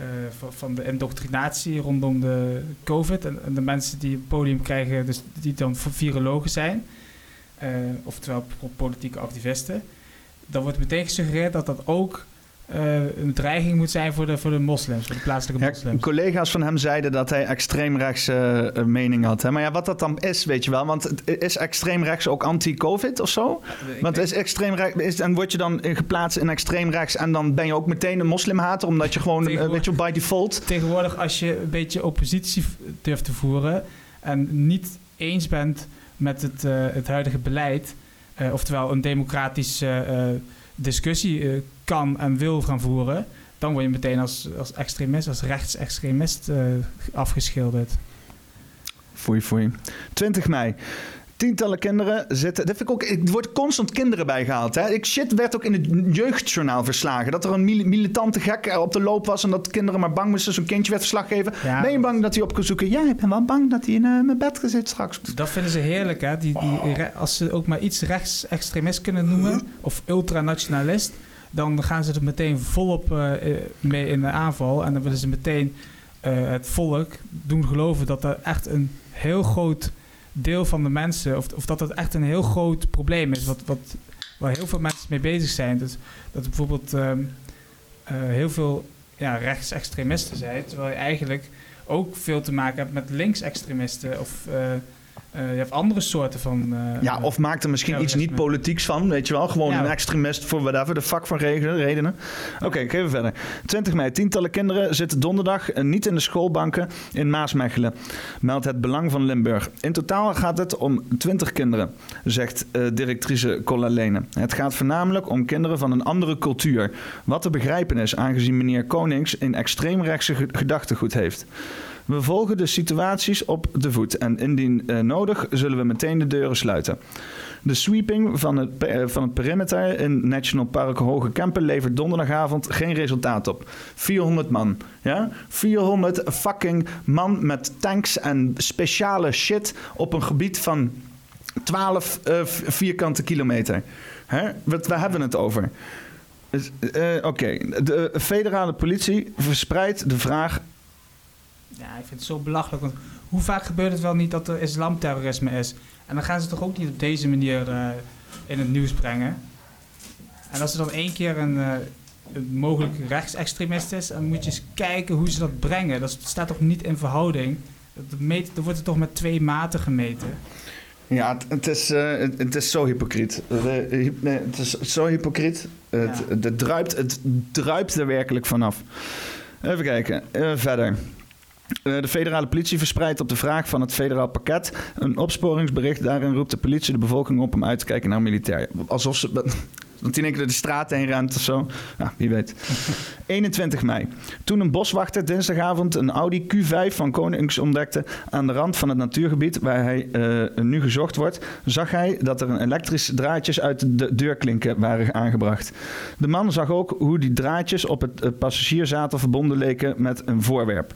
Speaker 1: uh, van, de indoctrinatie rondom de COVID. En, de mensen die een podium krijgen, dus die dan virologen zijn, uh, oftewel politieke activisten. Dan wordt meteen gesuggereerd dat dat ook een dreiging moet zijn voor de, voor de moslims, voor de plaatselijke
Speaker 2: ja,
Speaker 1: moslims.
Speaker 2: Collega's van hem zeiden dat hij extreemrechtse uh, mening had. Hè? Maar ja, wat dat dan is, weet je wel. Want is extreemrechts ook anti-covid of zo? Ja, want is extreemrechts, is, en word je dan geplaatst in extreemrechts en dan ben je ook meteen een moslimhater, omdat je gewoon, uh, weet je, by default...
Speaker 1: Tegenwoordig, als je een beetje oppositie durft te voeren en niet eens bent met het, het huidige beleid, oftewel een democratisch discussie uh, kan en wil gaan voeren, dan word je meteen als, als extremist, als rechtsextremist uh, afgeschilderd.
Speaker 2: Foei, foei. 20 mei. Tientallen kinderen zitten. Dat vind ik ook. Er wordt constant kinderen bijgehaald. Hè? Ik shit werd ook in het jeugdjournaal verslagen. Dat er een militante gek op de loop was. En dat kinderen maar bang moesten. Zo'n kindje werd verslag geven. Ja, ben je bang dat hij op kan zoeken? Ja, ik ben wel bang dat hij in uh, mijn bed zit straks.
Speaker 1: Dat vinden ze heerlijk, hè? Die, die, als ze ook maar iets rechtsextremist kunnen noemen. Of ultranationalist. Dan gaan ze er meteen volop uh, mee in de aanval. En dan willen ze meteen uh, het volk doen geloven dat er echt een heel groot deel van de mensen, of, of dat het echt een heel groot probleem is, wat, wat, waar heel veel mensen mee bezig zijn. Dus dat bijvoorbeeld um, uh, heel veel ja, rechtsextremisten zijn, terwijl je eigenlijk ook veel te maken hebt met linksextremisten of uh, uh, je hebt andere soorten van. Uh,
Speaker 2: ja, of maakt er misschien iets niet politieks van, weet je wel? Gewoon ja. een extremist voor whatever, de vak van redenen. Oké, okay, even verder. 20 mei. Tientallen kinderen zitten donderdag niet in de schoolbanken in Maasmechelen. Meldt het Belang van Limburg. In totaal gaat het om 20 kinderen, zegt uh, directrice Cola Lene. Het gaat voornamelijk om kinderen van een andere cultuur. Wat te begrijpen is, aangezien meneer Konings een extreemrechtse gedachtegoed heeft. We volgen de situaties op de voet en indien uh, nodig zullen we meteen de deuren sluiten. De sweeping van het, uh, van het perimeter in National Park Hoge Kempen levert donderdagavond geen resultaat op. 400 man. Ja? 400 fucking man met tanks en speciale shit op een gebied van 12 uh, vierkante kilometer. Hè? Wat, hebben we het over? Oké, de federale politie verspreidt de vraag
Speaker 1: ja, ik vind het zo belachelijk. Want hoe vaak gebeurt het wel niet dat er islamterrorisme is? En dan gaan ze toch ook niet op deze manier uh, in het nieuws brengen. En als er dan één keer een, uh, een mogelijk rechtsextremist is, dan moet je eens kijken hoe ze dat brengen. Dat staat toch niet in verhouding? Dat meet, wordt er toch met twee maten gemeten.
Speaker 2: Ja, het, het is, eh, het, is zo hypocriet. Nee, het is zo hypocriet. Het,
Speaker 1: Ja.
Speaker 2: het, druipt, het druipt er werkelijk vanaf. Even kijken, eh, verder. Eh, de federale politie verspreidt op de vraag van het federaal pakket een opsporingsbericht. Daarin roept de politie de bevolking op om uit te kijken naar militair. Alsof ze. [laughs] Dat één keer de straat heen rent of zo. Ja, wie weet. [laughs] 21 mei. Toen een boswachter dinsdagavond een Audi Q5 van Konings ontdekte aan de rand van het natuurgebied waar hij eh, nu gezocht wordt, zag hij dat er een elektrische draadjes uit de deurklinken waren aangebracht. De man zag ook hoe die draadjes op het eh, passagierszatel verbonden leken met een voorwerp.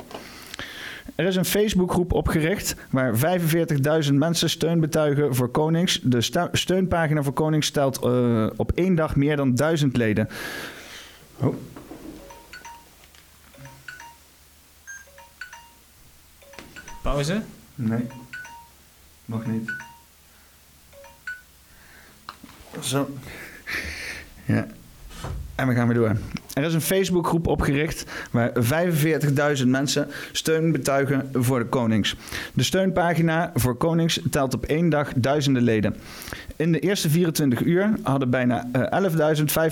Speaker 2: Er is een Facebookgroep opgericht waar 45.000 mensen steun betuigen voor Konings. De steunpagina voor Konings stelt eh, op één dag meer dan 1000 leden. Oh.
Speaker 1: Pauze.
Speaker 2: Nee, nog niet. Zo. Ja. En we gaan weer door. Er is een Facebookgroep opgericht waar 45.000 mensen steun betuigen voor de Konings. De steunpagina voor Konings telt op één dag duizenden leden. In de eerste 24 uur hadden bijna eh,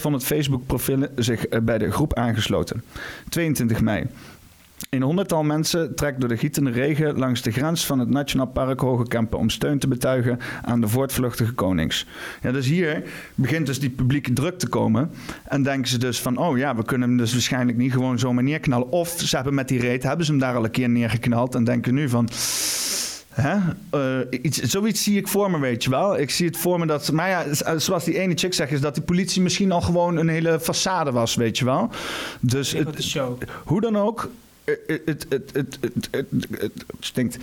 Speaker 2: 11.500 Facebook-profielen zich eh, bij de groep aangesloten. 22 mei. Een honderdtal mensen trekt door de gietende regen langs de grens van het Nationaal Park Hoge Kempen om steun te betuigen aan de voortvluchtige konings. Ja, dus hier begint dus die publieke druk te komen. En denken ze dus van, oh ja, we kunnen hem dus waarschijnlijk niet gewoon zomaar neerknallen. Of ze hebben met die reet, hebben ze hem daar al een keer neergeknald en denken nu van... Hè? Eh, iets, zoiets zie ik voor me, weet je wel. Ik zie het voor me dat... Maar ja, z- zoals die ene chick zegt... is dat die politie misschien al gewoon een hele façade was, weet je wel. Dus het,
Speaker 1: show.
Speaker 2: hoe dan ook, eh, eh, het, het, het, het, stinkt.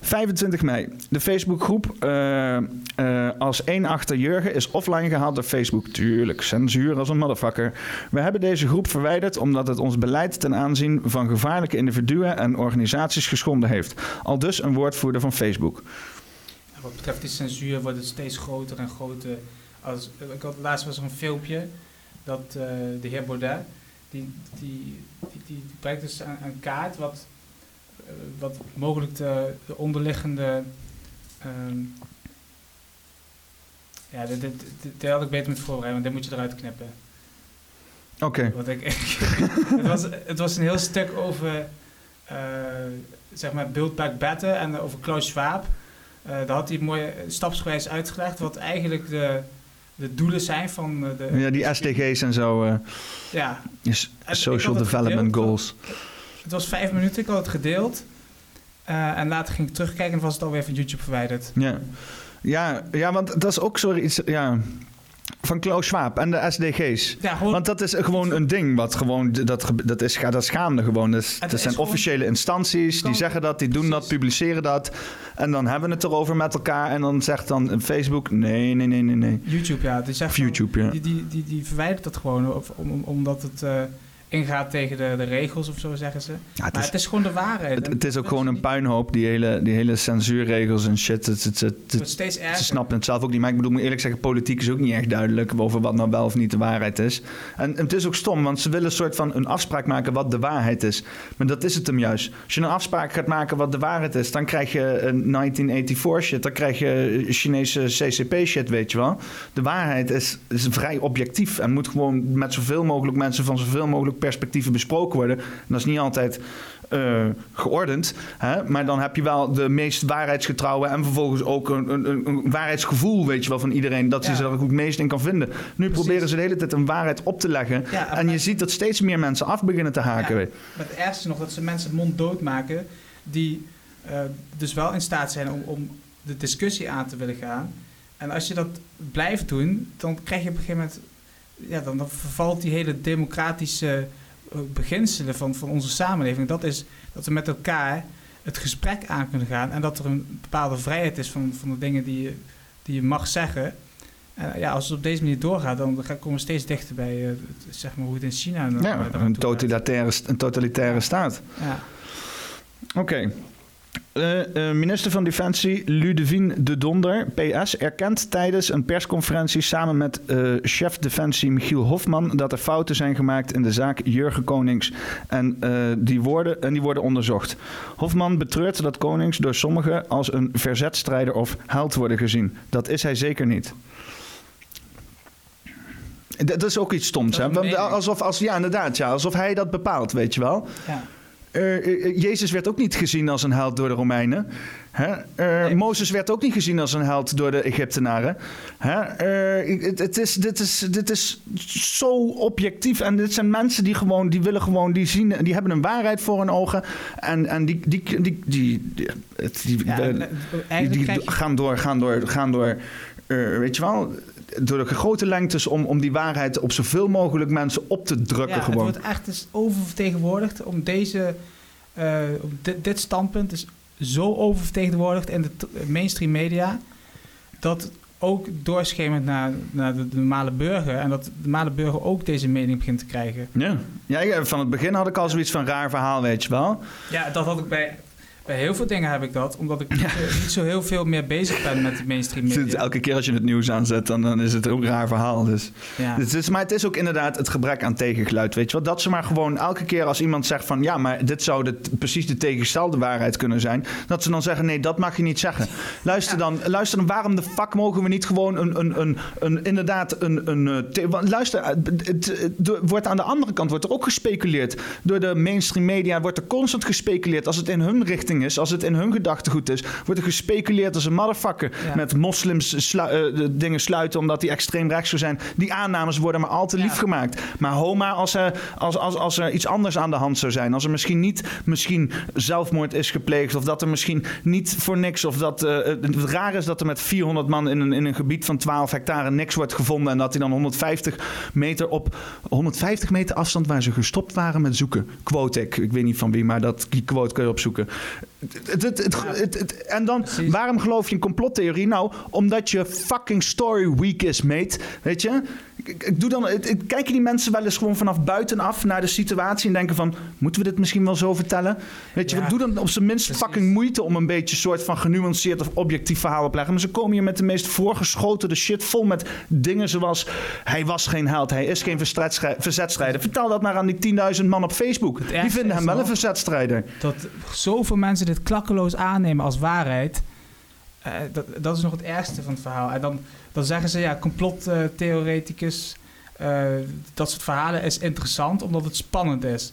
Speaker 2: 25 mei. De Facebookgroep eh, eh, als één achter Jurgen is offline gehaald door Facebook. Tuurlijk, censuur als een motherfucker. We hebben deze groep verwijderd omdat het ons beleid ten aanzien van gevaarlijke individuen en organisaties geschonden heeft. Al dus een woordvoerder van Facebook.
Speaker 1: Wat betreft die censuur wordt het steeds groter en groter. Als, ik had laatst was er een filmpje dat eh, de heer Baudet, die, die, die, die, brengt dus een, een kaart wat, eh, wat mogelijk de, de onderliggende... ehm, ja, dit, dit, dit, dit had ik beter moeten voorbereiden, want dit moet je eruit knippen.
Speaker 2: Oké.
Speaker 1: Want ik, [laughs] het, was, het was een heel stuk over, eh, zeg maar, Build Back Better en over Klaus Schwab. Eh, daar had hij mooi stapsgewijs uitgelegd wat eigenlijk de, de doelen zijn van eh, de...
Speaker 2: Ja, die SDG's en zo. eh,
Speaker 1: Ja,
Speaker 2: Social Development
Speaker 1: gedeeld,
Speaker 2: Goals.
Speaker 1: het was vijf minuten, ik had het gedeeld. Eh, en later ging ik terugkijken en was het alweer van YouTube verwijderd.
Speaker 2: Ja. Ja, ja, want dat is ook zoiets... Ja, van Klaus Schwab en de SDG's.
Speaker 1: Ja, gewoon,
Speaker 2: Want dat is gewoon een ding wat gewoon, dat, dat is, dat is gaande gewoon.
Speaker 1: Is
Speaker 2: zijn
Speaker 1: gewoon-
Speaker 2: officiële instanties, die zeggen dat, die doen dat, publiceren dat. En dan hebben we het erover met elkaar. En dan zegt dan Facebook, nee, nee, nee, nee, nee.
Speaker 1: YouTube, ja. Die, zegt
Speaker 2: Of
Speaker 1: van-
Speaker 2: YouTube, ja.
Speaker 1: die, die, die, die verwijdert dat gewoon of, om, om- omdat het eh, ingaat tegen de, de regels of zo, zeggen ze.
Speaker 2: Ja, het,
Speaker 1: maar
Speaker 2: is,
Speaker 1: het is gewoon de waarheid.
Speaker 2: het, is ook gewoon een puinhoop, die hele, die hele censuurregels en shit. Het, het, het,
Speaker 1: Het steeds erger.
Speaker 2: ze snappen het zelf ook niet. Maar ik bedoel, moet eerlijk zeggen, politiek is ook niet echt duidelijk over wat nou wel of niet de waarheid is. En het is ook stom, want ze willen een soort van een afspraak maken wat de waarheid is. Maar dat is het hem juist. Als je een afspraak gaat maken wat de waarheid is, dan krijg je een 1984 shit. Dan krijg je Chinese CCP shit, weet je wel. De waarheid is, is vrij objectief en moet gewoon met zoveel mogelijk mensen van zoveel mogelijk perspectieven besproken worden. En dat is niet altijd eh, geordend. Hè? Maar dan heb je wel de meest waarheidsgetrouwe en vervolgens ook een, een, een- waarheidsgevoel, weet je wel, van iedereen. Dat
Speaker 1: Ja.
Speaker 2: ze er ook het meest in kan vinden. Nu proberen ze de hele tijd een waarheid op te leggen.
Speaker 1: Ja,
Speaker 2: En je ziet dat steeds meer mensen af beginnen te haken.
Speaker 1: Ja. Maar het ergste nog dat ze mensen mond dood maken die eh, dus wel in staat zijn om, om de discussie aan te willen gaan. En als je dat blijft doen, dan krijg je op een gegeven moment, ja, dan, dan vervalt die hele democratische eh, beginselen van, van onze samenleving. Dat is dat we met elkaar het gesprek aan kunnen gaan en dat er een bepaalde vrijheid is van, van de dingen die je, die je mag zeggen. En ja, als het op deze manier doorgaat, dan komen we steeds dichter bij eh, zeg maar, hoe het in China
Speaker 2: Ja, een totalitaire, een totalitaire staat.
Speaker 1: Ja.
Speaker 2: Oké. Uh, minister van Defensie Ludovine de Donder, PS, erkent tijdens een persconferentie samen met uh, chef Defensie Michiel Hofman dat er fouten zijn gemaakt in de zaak Jurgen Konings. En, die, worden, en die worden onderzocht. Hofman betreurt dat Konings door sommigen als een verzetstrijder of held worden gezien. Dat is hij zeker niet. Dat is ook iets stoms, hè? Alsof, als, ja, inderdaad, ja, alsof hij dat bepaalt, weet je wel. Ja. Uh, Jezus werd ook niet gezien als een held door de Romeinen. Hè? Uh, Mozes werd ook niet gezien als een held door de Egyptenaren. Hè? Het, het, is, dit, is, dit is zo objectief. En dit zijn mensen die gewoon, die willen gewoon, die zien, die hebben een waarheid voor hun ogen. En, en die, die, die, die, die, die, die gaan door, gaan door, gaan door. weet je wel? Door de grote lengtes om, om die waarheid op zoveel mogelijk mensen op te drukken. Ja, gewoon.
Speaker 1: Het wordt echt dus oververtegenwoordigd om deze, uh, dit, dit, standpunt is zo oververtegenwoordigd in de mainstream media dat ook doorschemert naar, naar de, normale burger. En dat de normale burger ook deze mening begint te krijgen.
Speaker 2: Ja. ja, van het begin had ik al zoiets van raar verhaal, weet je wel.
Speaker 1: Ja, dat had ik bij bij heel veel dingen heb ik dat, omdat ik [laughs] niet zo heel veel meer bezig ben met de mainstream media.
Speaker 2: Elke keer als je het nieuws aanzet, dan, dan is het ook een raar verhaal. Dus. Ja. Het maar het is ook inderdaad het gebrek aan tegengeluid, weet je wel. Dat ze maar gewoon elke keer als iemand zegt van... ja, maar dit zou de, precies de tegengestelde waarheid kunnen zijn... dat ze dan zeggen, nee, dat mag je niet zeggen. Luister, dan, luister dan, waarom de fuck mogen we niet gewoon een, een, een, een inderdaad een... een eh, luister, eh, het, wordt aan de andere kant wordt er ook gespeculeerd. Door de mainstream media wordt er constant gespeculeerd... als het in hun richting is, als het in hun gedachtegoed is, wordt er gespeculeerd als een motherfucker. Met moslims uh, dingen sluiten omdat die extreem rechts zou zijn. Die aannames worden maar al te lief gemaakt. Maar Homa, als er, als, als, als er iets anders aan de hand zou zijn, als er misschien niet misschien zelfmoord is gepleegd, of dat er misschien niet voor niks, of dat uh, het raar is dat er met 400 man in een, in een gebied van 12 hectare niks wordt gevonden en dat hij dan 150 meter op 150 meter afstand waar ze gestopt waren met zoeken. Quote ik, ik weet niet van wie, maar dat, die quote kun je opzoeken. Het, en dan, waarom geloof je in complottheorie? Nou, omdat je fucking story weak is, mate. Weet je? Ik, doe dan, ik, kijken die mensen wel eens gewoon vanaf buitenaf naar de situatie en denken van, moeten we dit misschien wel zo vertellen? Weet je, ja, we doen dan op zijn minst fucking moeite om een beetje soort van genuanceerd of objectief verhaal te leggen. Maar ze komen hier met de meest voorgeschotene shit vol met dingen zoals, hij was geen held, hij is geen verzetstrijder. Vertel dat maar aan die 10.000 man op Facebook. Die vinden hem wel een verzetstrijder.
Speaker 1: Dat zoveel mensen dit klakkeloos aannemen als waarheid. Uh, dat, dat is nog het ergste van het verhaal. En dan dan zeggen ze ja, complottheoreticus. Uh, dat soort verhalen is interessant omdat het spannend is.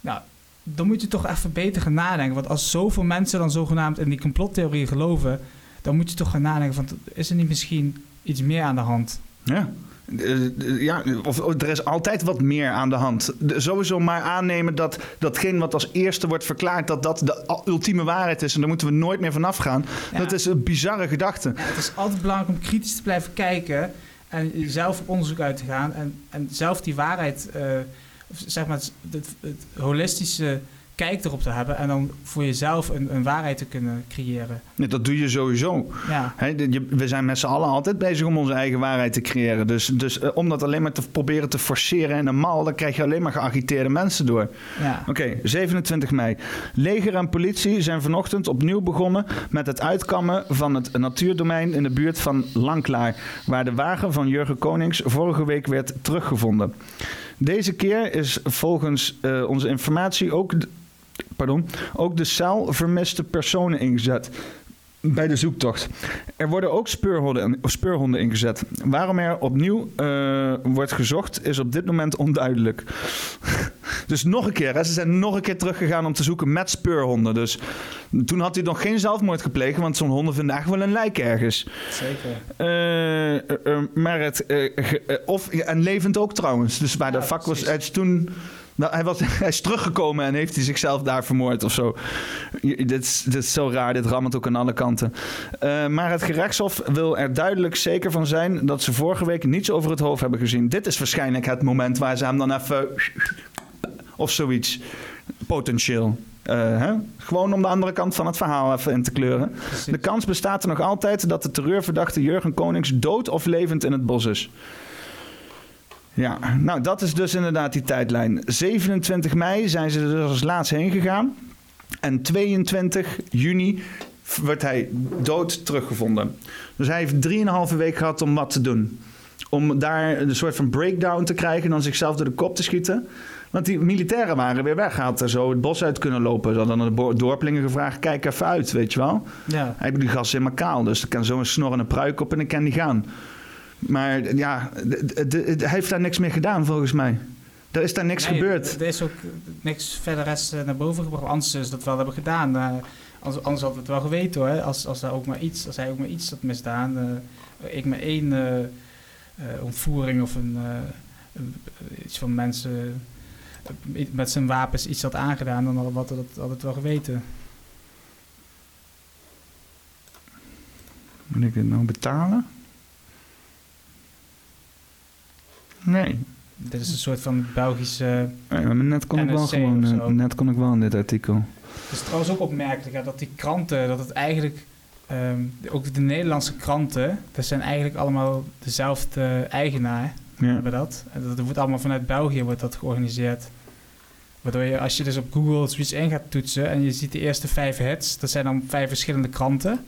Speaker 1: Nou, dan moet je toch even beter gaan nadenken. Want als zoveel mensen dan zogenaamd in die complottheorie geloven, dan moet je toch gaan nadenken van is er niet misschien iets meer aan de hand?
Speaker 2: Ja. Eh, ja, of, er is altijd wat meer aan de hand. sowieso maar aannemen dat datgene wat als eerste wordt verklaard, dat dat de ultieme waarheid is. En daar moeten we nooit meer vanaf gaan. Dat is een bizarre gedachte.
Speaker 1: Ja, het is altijd belangrijk om kritisch te blijven kijken en zelf op onderzoek uit te gaan. En, en zelf die waarheid, uh, zeg maar, het, het holistische kijk erop te hebben en dan voor jezelf een, een waarheid te kunnen creëren.
Speaker 2: Nee, dat doe je sowieso. Ja. we zijn met z'n allen altijd bezig om onze eigen waarheid te creëren. Dus, dus uh, om dat alleen maar te proberen te forceren in een mal, dan krijg je alleen maar geagiteerde mensen door. Ja. Oké, 27 mei. Leger en politie zijn vanochtend opnieuw begonnen met het uitkammen van het natuurdomein in de buurt van Langklaar, waar de wagen van Jurgen Konings vorige week werd teruggevonden. Deze keer is volgens uh, onze informatie ook pardon, ook de cel vermiste personen ingezet bij de zoektocht. Er worden ook speurhonden, speurhonden ingezet. Waarom er opnieuw uh, wordt gezocht is op dit moment onduidelijk. [laughs] dus nog een keer, hè, ze zijn nog een keer teruggegaan om te zoeken met speurhonden. Dus toen had hij nog geen zelfmoord gepleegd, want zo'n honden vinden echt wel een lijk ergens.
Speaker 1: Zeker.
Speaker 2: Uh, uh, maar het, of, en levend ook trouwens. Dus waar de vak was, het toen nou, hij, was, [laughs] hij is teruggekomen en heeft hij zichzelf daar vermoord of zo. dit, is, dit is zo raar, dit rammelt ook aan alle kanten. Uh, maar het gerechtshof wil er duidelijk zeker van zijn dat ze vorige week niets over het hoofd hebben gezien. Dit is waarschijnlijk het moment waar ze hem dan even. [laughs] of zoiets. Potentieel. Uh, hè? Gewoon om de andere kant van het verhaal even in te kleuren. De kans bestaat er nog altijd dat de terreurverdachte Jurgen Konings dood of levend in het bos is. Ja, nou dat is dus inderdaad die tijdlijn. 27 mei zijn ze er dus als laatst heen gegaan. En 22 juni wordt hij dood teruggevonden. Dus hij heeft 3,5 week gehad om wat te doen. Om daar een soort van breakdown te krijgen en dan zichzelf door de kop te schieten. Want die militairen waren weer weg. Hij had er zo het bos uit kunnen lopen. Ze hadden aan de dorpelingen gevraagd, kijk even uit, weet je wel.
Speaker 1: Ja.
Speaker 2: Hij heeft die gas in kaal, dus er kan zo'n snorrende pruik op en dan kan die gaan. Maar ja, hij heeft daar niks mee gedaan volgens mij. Er is daar niks
Speaker 1: Nee,
Speaker 2: gebeurd.
Speaker 1: Er is ook niks verder rest eh, naar boven gebracht. Anders is dat wel hebben gedaan. Anders, anders hadden we het wel geweten hoor. Als, als, hij ook maar iets, als hij ook maar iets had misdaan. eh, ik maar één eh, ontvoering of een, iets van mensen met zijn wapens iets had aangedaan, dan hadden we dat het wel geweten.
Speaker 2: Moet ik het nou betalen? Nee.
Speaker 1: Dit is een soort van Belgische.
Speaker 2: Nee, maar net kon ik wel gewoon, eh, net kon ik wel in dit artikel.
Speaker 1: Het is trouwens ook opmerkelijk hè, dat die kranten, dat het eigenlijk, ehm, ook de Nederlandse kranten, dat zijn eigenlijk allemaal dezelfde eigenaar,
Speaker 2: Ja.
Speaker 1: hebben dat. En dat wordt allemaal vanuit België wordt dat georganiseerd. Waardoor je, als je dus op Google zoiets in gaat toetsen en je ziet de eerste vijf hits, dat zijn dan vijf verschillende kranten.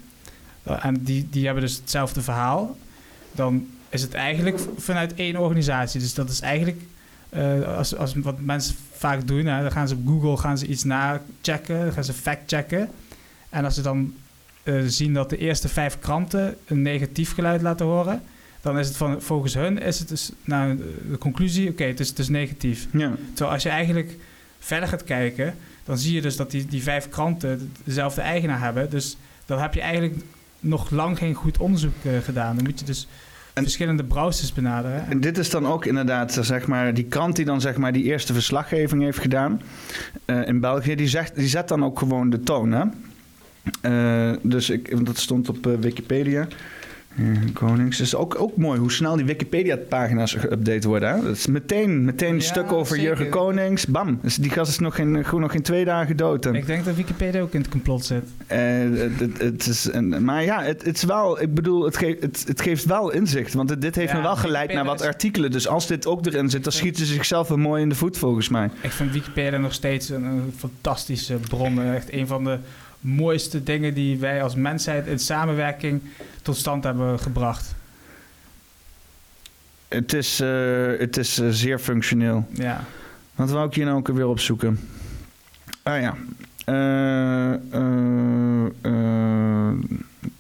Speaker 1: En die, die hebben dus hetzelfde verhaal. Dan is het eigenlijk vanuit één organisatie. Dus dat is eigenlijk, eh, als, als wat mensen vaak doen, hè, dan gaan ze op Google gaan ze iets nachecken, dan gaan ze fact-checken. En als ze dan eh, zien dat de eerste vijf kranten een negatief geluid laten horen, dan is het van, volgens hun is het dus nou, de conclusie, oké, het is dus negatief.
Speaker 2: Ja.
Speaker 1: Terwijl als je eigenlijk verder gaat kijken, dan zie je dus dat die, die vijf kranten dezelfde eigenaar hebben. Dus dan heb je eigenlijk nog lang geen goed onderzoek eh, gedaan. Dan moet je dus
Speaker 2: En-
Speaker 1: verschillende browsers benaderen.
Speaker 2: En dit is dan ook inderdaad, eh, zeg maar, die krant die dan zeg maar die eerste verslaggeving heeft gedaan eh, in België, die, zegt, die zet dan ook gewoon de toon, hè? Eh, dus ik, dat stond op Wikipedia. Eh, Konings. Het is ook, ook mooi hoe snel die Wikipedia-pagina's geüpdate worden. Hè? Dat is meteen, meteen een
Speaker 1: Ja,
Speaker 2: stuk over
Speaker 1: zeker.
Speaker 2: Jurgen Konings. Bam. Dus die gast is nog geen, nog geen twee dagen dood.
Speaker 1: Ik denk dat Wikipedia ook in het complot zit.
Speaker 2: Eh, het, het, het is een, maar ja, het, het is wel, ik bedoel, het, geeft het, het geeft wel inzicht. Want dit heeft
Speaker 1: Ja,
Speaker 2: me wel geleid naar wat
Speaker 1: is-
Speaker 2: artikelen. Dus als dit ook erin zit, dan schieten ze zichzelf wel mooi in de voet volgens mij.
Speaker 1: Ik vind Wikipedia nog steeds een, een fantastische bron. Echt een van de mooiste dingen die wij als mensheid in samenwerking tot stand hebben gebracht.
Speaker 2: Het is, eh, het is eh, zeer functioneel.
Speaker 1: Ja.
Speaker 2: Wat wou ik hier nou ook weer opzoeken? Ah ja. Eh,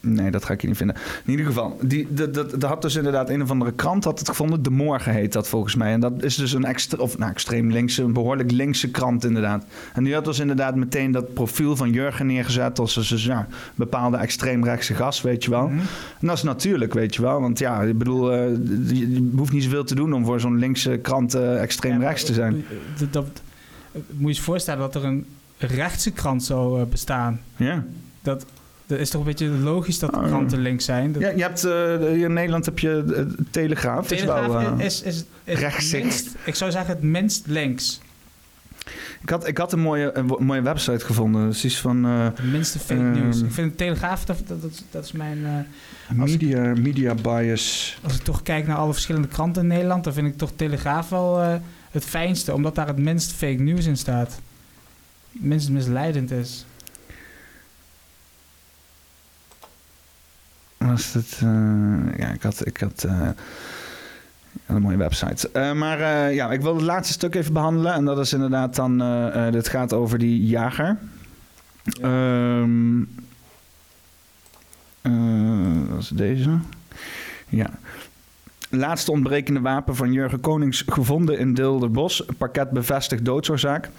Speaker 2: nee, dat ga ik niet vinden. In ieder geval, die, dat, dat, dat had dus inderdaad een of andere krant had het gevonden. De Morgen heet dat volgens mij. En dat is dus een extra, of nou, extreem linkse, een behoorlijk linkse krant inderdaad. En die had dus inderdaad meteen dat profiel van Jurgen neergezet als dus, dus, ja, bepaalde extreemrechtse gast, weet je wel.
Speaker 1: Mhm.
Speaker 2: En dat is natuurlijk, weet je wel. Want ja, ik bedoel, eh, je, hoeft niet zoveel te doen om voor zo'n linkse krant eh, extreem
Speaker 1: Ja,
Speaker 2: rechts te zijn.
Speaker 1: Dat, dat, moet je je voorstellen dat er een rechtse krant zou eh, bestaan.
Speaker 2: Ja.
Speaker 1: Dat, dat is toch een beetje logisch dat de
Speaker 2: Oh.
Speaker 1: kranten links zijn. Dat,
Speaker 2: Ja, je hebt, eh, in Nederland heb je de Telegraaf. Dat is wel,
Speaker 1: Telegraaf
Speaker 2: eh,
Speaker 1: is, is, het minst, ik zou zeggen het minst links.
Speaker 2: ik, had, ik had een mooie, een mooie website gevonden. Dus is van eh,
Speaker 1: Het minste fake
Speaker 2: Ehm.
Speaker 1: news. Ik vind de Telegraaf, dat, dat, dat, is mijn... eh, ik-
Speaker 2: media, media Bias.
Speaker 1: als ik toch kijk naar alle verschillende kranten in Nederland... dan vind ik toch Telegraaf wel eh, het fijnste. Omdat daar het minst fake news in staat. Het minst misleidend is.
Speaker 2: Was het, eh, ja, ik had, ik had eh, een mooie website. Eh, maar ja, ik wil het laatste stuk even behandelen. En dat is inderdaad dan, eh, dit gaat over die jager. Ehm eh, dat is deze. Ja. Laatste ontbrekende wapen van Jurgen Konings gevonden in Dilderbos. Parket bevestigt doodsoorzaak.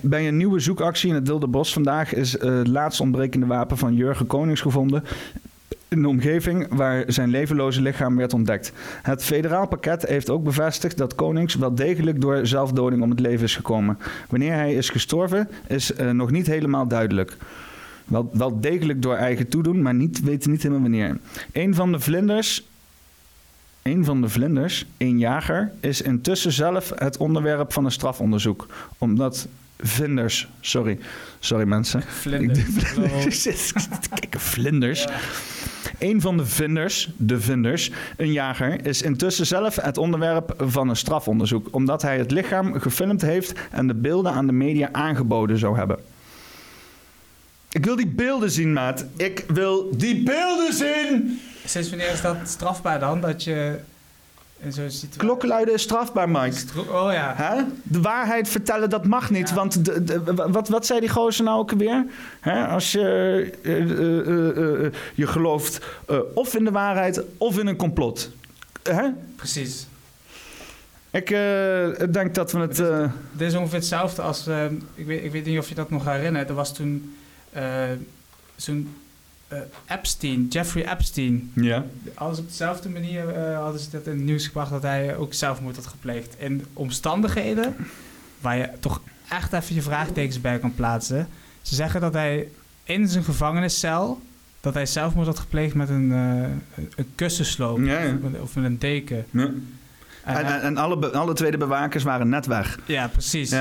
Speaker 2: Bij een nieuwe zoekactie in het Dilderbos vandaag is het laatste ontbrekende wapen van Jurgen Konings gevonden in de omgeving waar zijn levenloze lichaam werd ontdekt. Het federaal pakket heeft ook bevestigd dat Konings wel degelijk door zelfdoding om het leven is gekomen. Wanneer hij is gestorven is eh, nog niet helemaal duidelijk. Wel, wel degelijk door eigen toedoen, maar niet, weten niet helemaal wanneer. Een van de vlinders, een van de vlinders, een jager, is intussen zelf het onderwerp van een strafonderzoek. Omdat vlinders, sorry, sorry mensen. Vlinders. [laughs] Kijken, vlinders. Een van de vinders, de vinders, een jager, is intussen zelf het onderwerp van een strafonderzoek. Omdat hij het lichaam gefilmd heeft en de beelden aan de media aangeboden zou hebben. Ik wil die beelden zien, maat. Ik wil die beelden zien!
Speaker 1: Sinds wanneer is dat strafbaar dan? Dat je
Speaker 2: Klokkenluiden is strafbaar, Mike.
Speaker 1: Stro- Oh ja.
Speaker 2: Hè? De waarheid vertellen, dat mag niet.
Speaker 1: Ja.
Speaker 2: Want de, de- wat, wat zei die gozer nou ook weer? Als je, eh, eh, eh, je gelooft of in de waarheid of in een complot. Hè?
Speaker 1: Precies.
Speaker 2: Ik denk dat we het...
Speaker 1: Dit is ongeveer hetzelfde als... ik, weet, ik weet niet of je dat nog herinnert. Er was toen zo'n eh, Epstein, Jeffrey Epstein.
Speaker 2: ja.
Speaker 1: Alles op dezelfde manier eh, hadden ze dat in het nieuws gebracht... dat hij ook zelfmoord had gepleegd. In omstandigheden waar je toch echt even je vraagtekens bij kan plaatsen. Ze zeggen dat hij in zijn gevangeniscel... dat hij zelfmoord had gepleegd met een, eh, een kussensloop.
Speaker 2: Ja, ja.
Speaker 1: Of, met, of met een deken.
Speaker 2: Ja.
Speaker 1: En
Speaker 2: En, alle, alle tweede bewakers waren net weg.
Speaker 1: ja, precies.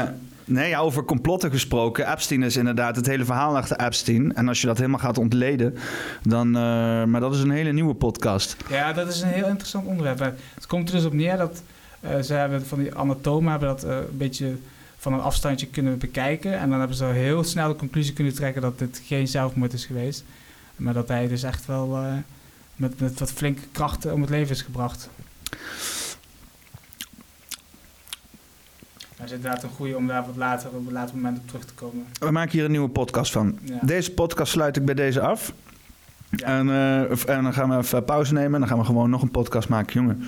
Speaker 2: Nee, ja, over complotten gesproken. Epstein is inderdaad het hele verhaal achter Epstein. En als je dat helemaal gaat ontleden, dan... eh, maar dat is een hele nieuwe podcast.
Speaker 1: Ja, dat is een heel interessant onderwerp. Het komt er dus op neer dat eh, ze hebben van die anatomen hebben dat eh, een beetje van een afstandje kunnen bekijken. En dan hebben ze heel snel de conclusie kunnen trekken dat dit geen zelfmoord is geweest. Maar dat hij dus echt wel met, met wat flinke krachten om het leven is gebracht. Maar het is inderdaad een goede om daar wat later op een later moment op terug te komen.
Speaker 2: We maken hier een nieuwe podcast van.
Speaker 1: Ja.
Speaker 2: Deze podcast sluit ik bij deze af.
Speaker 1: Ja.
Speaker 2: En, eh, en dan gaan we even pauze nemen. En dan gaan we gewoon nog een podcast maken, jongen. We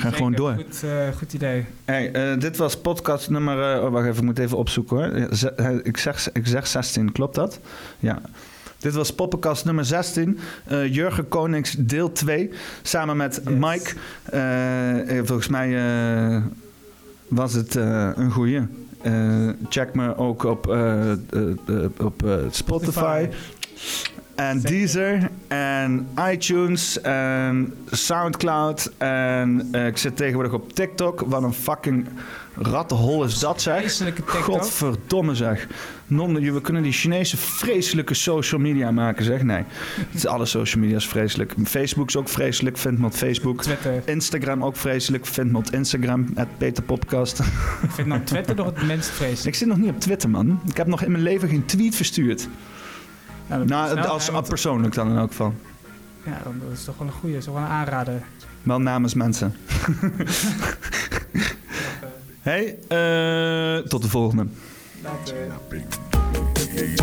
Speaker 2: gaan
Speaker 1: Zeker,
Speaker 2: gewoon door.
Speaker 1: Goed, eh, goed idee.
Speaker 2: Hey, eh, dit was podcast nummer... oh, wacht even, ik moet even opzoeken hoor. Ik zeg, ik zeg 16, klopt dat? Ja. Dit was poppenkast nummer 16. eh, Jurgen Konings deel 2. Samen met
Speaker 1: Yes.
Speaker 2: Mike. Volgens mij was het eh, een goeie. Eh, check me ook op, eh, op Spotify. En. Deezer en iTunes en Soundcloud. En ik zit tegenwoordig op TikTok. Wat een fucking rattenhol is dat zeg. Godverdomme zeg. Non, we kunnen die Chinese vreselijke social media maken zeg. Nee, het is alle social media is vreselijk. Facebook is ook vreselijk, vind me op Facebook.
Speaker 1: Twitter.
Speaker 2: Instagram ook vreselijk, vind me op Instagram. At Peter Podcast.
Speaker 1: Ik vind dan Twitter nog het minst vreselijk.
Speaker 2: ik zit nog niet op Twitter man. Ik heb nog in mijn leven geen tweet verstuurd. Nou,
Speaker 1: snel,
Speaker 2: als,
Speaker 1: want-
Speaker 2: persoonlijk dan in elk geval.
Speaker 1: Ja, dan dat is toch wel een goede, is toch wel een aanrader.
Speaker 2: Wel namens mensen. [laughs] hey, eh, tot de volgende.
Speaker 1: Later.
Speaker 8: Hey,